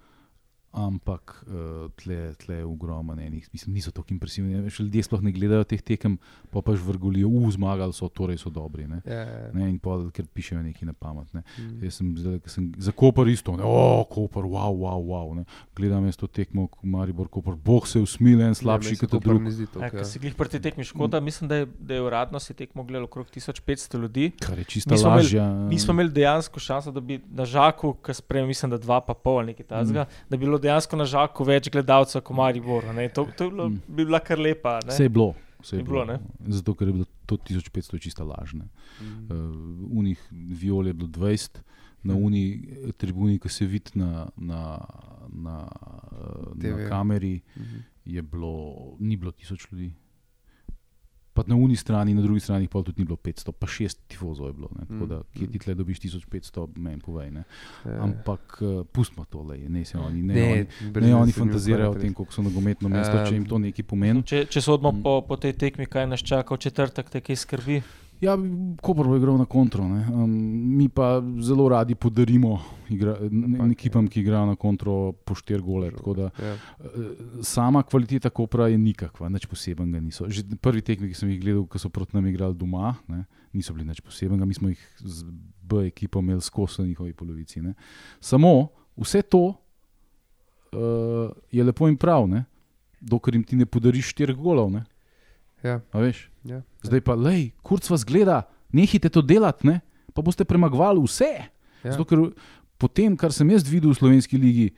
Ampak uh, tle, tle je ogromno enih, mislim, niso tako impresivni. Veš, Ljudje sploh ne gledajo teh tekem, pa pač vrgulijo, uh, zmagali so, torej so dobri. Ne? Ja, ja. Ne, in pol, ker pišejo nekaj na pamet. Ne. Mm. Jaz sem, zdaj, sem za Koper isto, ne, o, Koper, wow, wow, wow. Ne. Gledam jaz to tekmo, Maribor, Koper, boh se usmile, en slabši Ja, kot Koper drug. ne zdi Ja, ja. si jih pri tej tekmi škoda, mislim, da je, da je uradno se tekmo gledalo okrog 1500 ljudi. Kar je čista Mi smo imeli- lažja. Mi smo imeli dejansko šanso, da bi na žaku, ki spremem, mislim, da dva pa pol ali nekaj takega, mm. da bi bilo dejansko na žaku več gledalcev kot Maribor. ne. To, to je bilo, Mm. bi bila kar lepa. ne. Vse je bilo. Vse je Je bilo, bilo? Zato, ker je bilo to 1500 čista lažne. Mm. Uh, unih viol je bilo 20, na Mhm. uni tribuni, ki se vidi na, na, na, eh, na TV. kameri, Mhm. je bilo, ni bilo tisoč ljudi. Pa na uni strani, na drugi strani pa tudi ni bilo 500, pa 6 tifozov je bilo. Ne? Tako Mm, da, kje mm. ti tle dobiš 1500, meni povej. Ne? Ja. Ampak uh, pustimo tole, ne se oni, ne, Ne, oni, ne veze oni fantazirajo o tem, koliko so nogometno mesto, če jim to nekaj pomeni. Če, če sodimo Mm. po, po tej tekmi, kaj nas čaka v četrtek, te kaj skrbi. Ja, Koper bo igral na kontro. Um, mi pa zelo radi podarimo igra, ne, ekipam, ki igrajo na kontro po štiri gole. Da, Ja. eh, sama kvaliteta Kopra je nikakva, nič posebenega niso. Že prvi tekmi, ki sem jih gledal, ko so proti nam igrali doma, ne, niso bili nič posebenega, mi smo jih z B ekipo imeli skozi na njihovi polovici. Ne. Samo vse to uh, je lepo in prav, ne, dokler jim ti ne podariš štirih golov. Ne. Ja. A veš? Zdaj pa, lej, kurc vas gleda, nehite to delati, ne? pa boste premagovali vse. Ja. Zato, ker po tem, kar sem jaz videl v slovenski ligi,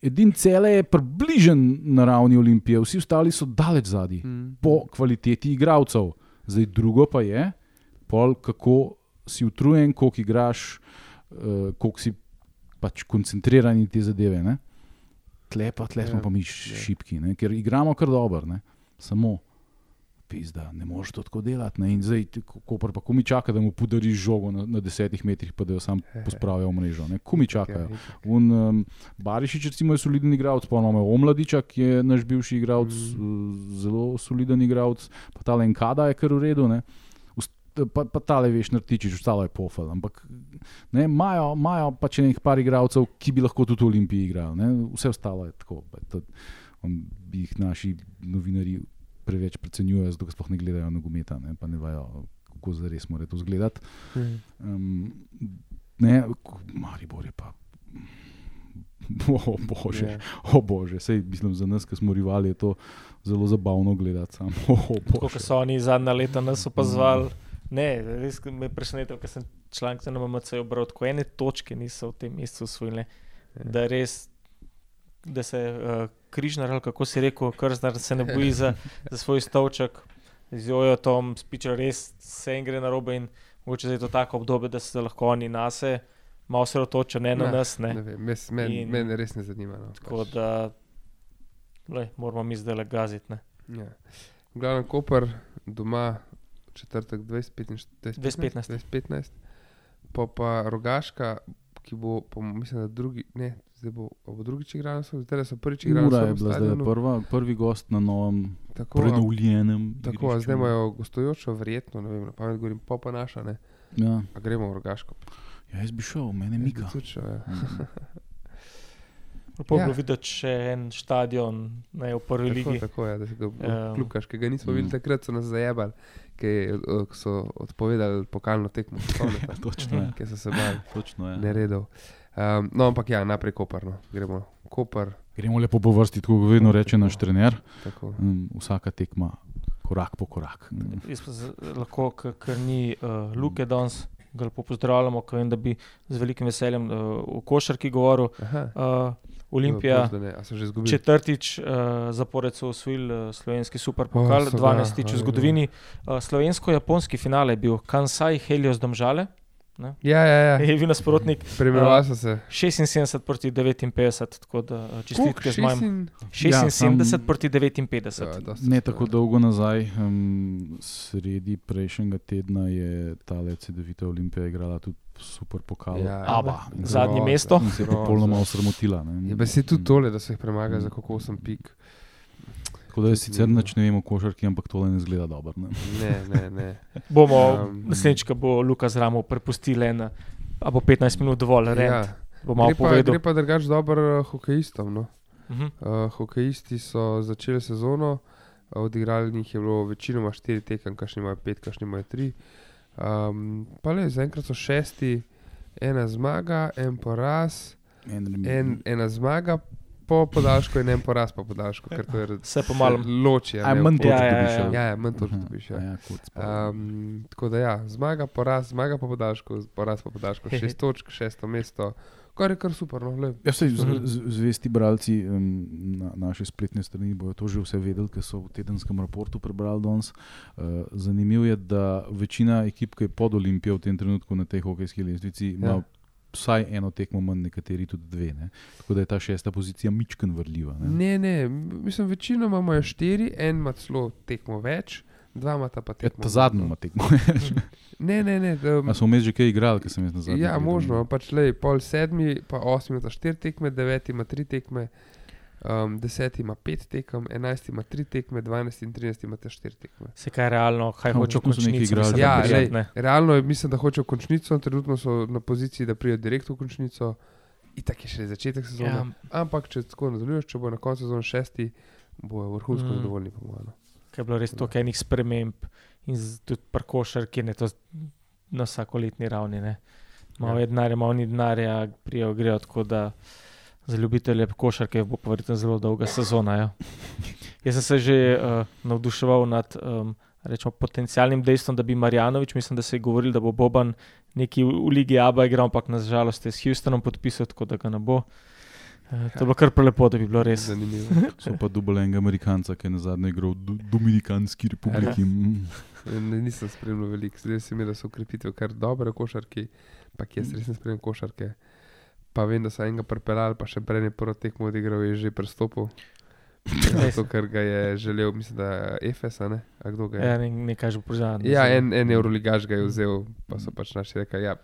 edin cele je približen na ravni Olimpije, vsi ostali so daleč zadnji Mm. po kvaliteti igralcev. Zdaj drugo pa je, pol, kako si utrujen, koliko igraš, uh, koliko si pač koncentriran in te zadeve. Ne? Tle pa, tle smo Ja, pa mi ja. šipki, ne? ker igramo kar dobro, samo. Pizda, ne moreš to tako delati. Ne? In zdaj, ko- pa, ko mi čaka, da mu podariš žogo na, na desetih metrih, pa da jo sam pospravijo v mrežo. Ne? Ko mi čakajo. Un, um, Barišič, recimo, je soliden igralec, pa imamo Omladiča, ki je naš bivši igralec, mm. zelo soliden igralec, pa ta Lenkada je kar v redu. Ne? Pa, pa tale, veš, nartičiš, ostalo je pofel. Ampak imajo pač nekaj par igralcev, ki bi lahko tudi v Olimpiji igrali. Ne? Vse ostalo je tako. pa To, on, bi jih naši novinari preveč precenjujejo, zato sploh ne gledajo nogometa, ne? pa ne vajo, kako zares mora to izgledati. Mm. Um, ne, ko- Maribor je pa. O bože, Ja. o bože, sej mislim za nas, ki smo rivali, je to zelo zabavno gledati. Sam. O, Tako kot so oni zadnja leta nas opazovali. Ne, res me je presenetilo, ker sem članek na MMC obral, tako ene točke niso v tem mestu usvojili. Ja. Da res, da se uh, križnar, ali kako si rekel, krznar se ne boji za, za svoj stolček, z jojo tom spiča, res se jim gre na robe in mogoče je to tako obdobje, da se lahko oni nase malo se otočijo, ne na Ne, nas. Ne. Ne vem, jaz- Meni In- men res ne zanima. No, Tako da lej, moramo mi zdaj le gaziti. Ja. V glavnem Koper doma četrtek 2015, 2015. 2015, pa pa Rogaška, ki bo, po, mislim, da drugi, ne, zdaj bo, a bo drugič igral, zdaj so prvič igrali. Ura je bila zdaj prva, prvi gost na novem, Tako, a- prenovljenem. tako a igrišču. zdaj imajo gostujočo, verjetno, ne vem, na pamet govorim, pa pa naša, ne, Ja. pa gremo v Rogaško. ja, jaz bi šel, mene mika. Šel, ja. Mhm. Lepo je Ja. bilo videti še en stadion ne, v prvi Tako, ligi. tako je, da se ga Ja. kljukaš, ki ga nismo Mm. videli takrat, so nas zajebali, ki so odpovedali pokalno tekmo, spomnite, Točno je. ki so se bali. Točno je. neredov. Um, no, ampak ja, naprej Koper. No. Gremo Koper. Gremo lepo po vrsti, tako kot vedno reče naš trener. Um, vsaka tekma, korak po korak. Um, Jaz pa lahko, ker ni uh, Luke danes, ga lepo pozdravljamo, ker vem, da bi z velikim veseljem uh, v košarki govoril. Aha. Uh, Olimpija. Četrtič uh, zapored so usvojili uh, slovenski superpokal, O, so ga, 12. v zgodovini. Uh, Slovensko-japonski finale je bil Kansai Helios Domžale, Ja, ja, ja. je bil nasprotnik Premjeval so se. 76 proti 59, tako da uh, čestitke z mojim. Ja, 76 sam- proti 59. Ja, Ne tako dolgo nazaj, um, sredi prejšnjega tedna je ta CD-vita Olimpija igrala tudi super pokal. Ja, Aba. In se- Zadnje mesto. Se je popolnoma osramotila. ne. Je si tudi tole, da so jih premagali za kako 8 pik. Tako da jaz sicer nič ne vem o košarki, ampak tole ne zgleda dobro. Ne. Ne, ne, ne. Bomo Um, naslednjič, ko bo Luka zramo prepustili en, a bo 15 minut dovolj, rent. Ja. Bo malo Gre pa, povedal. gre pa drugač dobro uh, hokejistom. No. Mhm. Uh, hokejisti so začeli sezono, uh, odigrali njih je bilo večinoma štiri tekem, kašni imajo pet, kašni imajo tri. Um, pa le, zaenkrat so šesti, ena zmaga, en poraz, En, en, ena zmaga po podaljšku in en poraz po podaljšku, ker to je Vse po malem. se loči. a A ne, manj točk Ja, ja, dobiš. ja. Ja, ja, manj točk dobiš, a ja. ja. Um, tako da ja, zmaga, poraz, zmaga po podaljšku, poraz po podaljšku, šest točk, šesto mesto, kar je kar super. No, lep. Ja, sej, z, Mhm. z, zvesti bralci um, na naše spletne strani bodo to že vse vedeli, ker so v tedenskem raportu prebrali danes. Uh, zanimivo je, da večina ekip, ki je pod Olimpijo v tem trenutku na tej hokejski lestvici, ima Ja. Vsaj eno tekmo manj, nekateri tudi dve. Ne? Tako da je ta šesta pozicija mičken vrljiva. Ne? Ne, ne, mislim, večino imamo je štiri, en ima celo tekmo več, dva ima ta pa Ja, tekmo. ta zadnji ima tekmo. Ne, ne, ne. Um, A so vmes že kaj igrali, ker sem jaz na zadnji. ja, gledal? možno, pač le, pol sedmi, pa osmi ima štiri tekme, deveti ima tri tekme, um, deseti ima pet tekem, enajsti ima tri tekme, dvanajsti in trinajsti ima te štiri tekme. Se kaj realno, kaj hoče v očitno so nekaj končnici. mislim, Ja, lej. Realno je, mislim, da hočejo končnico, trenutno so na poziciji, da pridejo direkt v končnico. Itak je še začetek sezone. Ja, Ampak če tako nadaljuješ, če bo na koncu sezone šesti, bojo vrhunsko Mm. zadovoljni, po mojem. no. Ker je bilo res toliko enih sprememb in tudi parkošar, ki je to na vsakoletni ravni. Ne. Malo Ja. je denarja, malo ni denarja, prijo grejo tako da. Za ljubitelje košarke bo pa verjetno zelo dolga sezona. Ja. Jaz sem se že uh, navduševal nad um, rečemo, potencialnim dejstvom, da bi Marjanovič, mislim, da se je govoril, da bo Boban neki v, v Ligi Abu igral, ampak nažalost je s Houstonom podpisal, tako da ga ne bo. Uh, to je bilo kar prelepo, da bi bilo res. Zanimivo. So pa dubole enega Amerikanca, ki je na zadnje igral v Do- Dominikanski republiki. Mm. Ne, nisem spremljal veliko, zdaj se mi da so ukrepitve kar dobre košarke, pa jaz res ne spremljam košarke. Pa vem, da so enega pripeljali, pa še prej ne prvo tekmo odigral, je že prestopil. Zato, ker ga je želel, mislim, da Efes, ne? A kdo ga je? Ja, ne, nekaj že požar. Ja, en, en Euroligaš ga je vzel, pa so pač naši rekli, ja,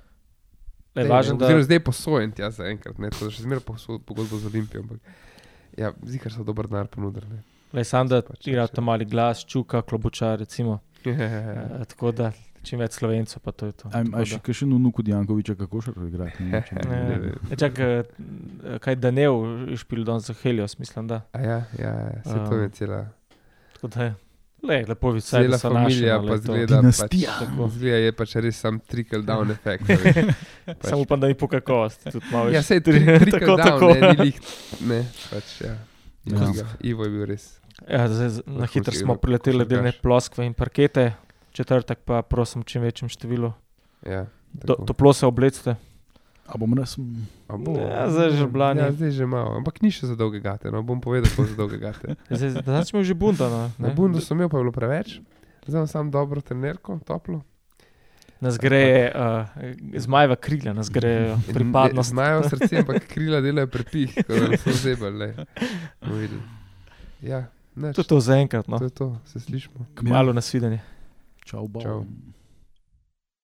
Je važno, ne, da zdaj je posojen tja za enkrat, ne, tako da še zmeraj pogodbo z Olimpijo, ampak ja, zikar so dober denar ponudili. ne. le sam, da pač igra še- tam mali glas, čuka, klobučar, recimo. Ja. Uh, tako da čim več slovencev, pa to je to. A, še da- kaj še nunu kot Jankoviča, kako še igrati? Ne, Ne, Ne vem. ne, čak, eh, kaj Danev je špil danes za Helios, mislim, da. A ja, ja, ja, se to je Um, cela, Tako da je. Le, lepo bi se cela familija, pa zgleda, pač, Dinastija. zgleda je pač res sam trickle down efekt. pač- Samo upam, da ni po kakovosti. Ja, več. sej tri, trickle tako, down, tako. ne, ni lih, ne, pač ja. Ja. Ivo, Ivo je bil res. Ja, zdaj, na hitro smo preleteli delne ploskve in parkete, četrtek pa prosim, čim večjem številu. Ja, Do, toplo se oblecite. A bom res. A bo? Ja, zdaj že blani. Ja, zdaj že malo, ampak ni še za dolge gate, no, bom povedal, kako za dolge gate. Zdaj, zdaj smo že bunda. No, Na ne? bundu sem imel, pa je bilo preveč. Zdaj imam samo dobro trenerko, toplo. Nas gre, uh, zmajeva krilja, nas gre pripadnost. Znajo srce, ampak krila delajo prepih, tako da so zebali. Ja, nič, To je to zaenkrat. No. to je to, se slišimo. Kmalo nasvidenje. Ciao, Bob. Ciao.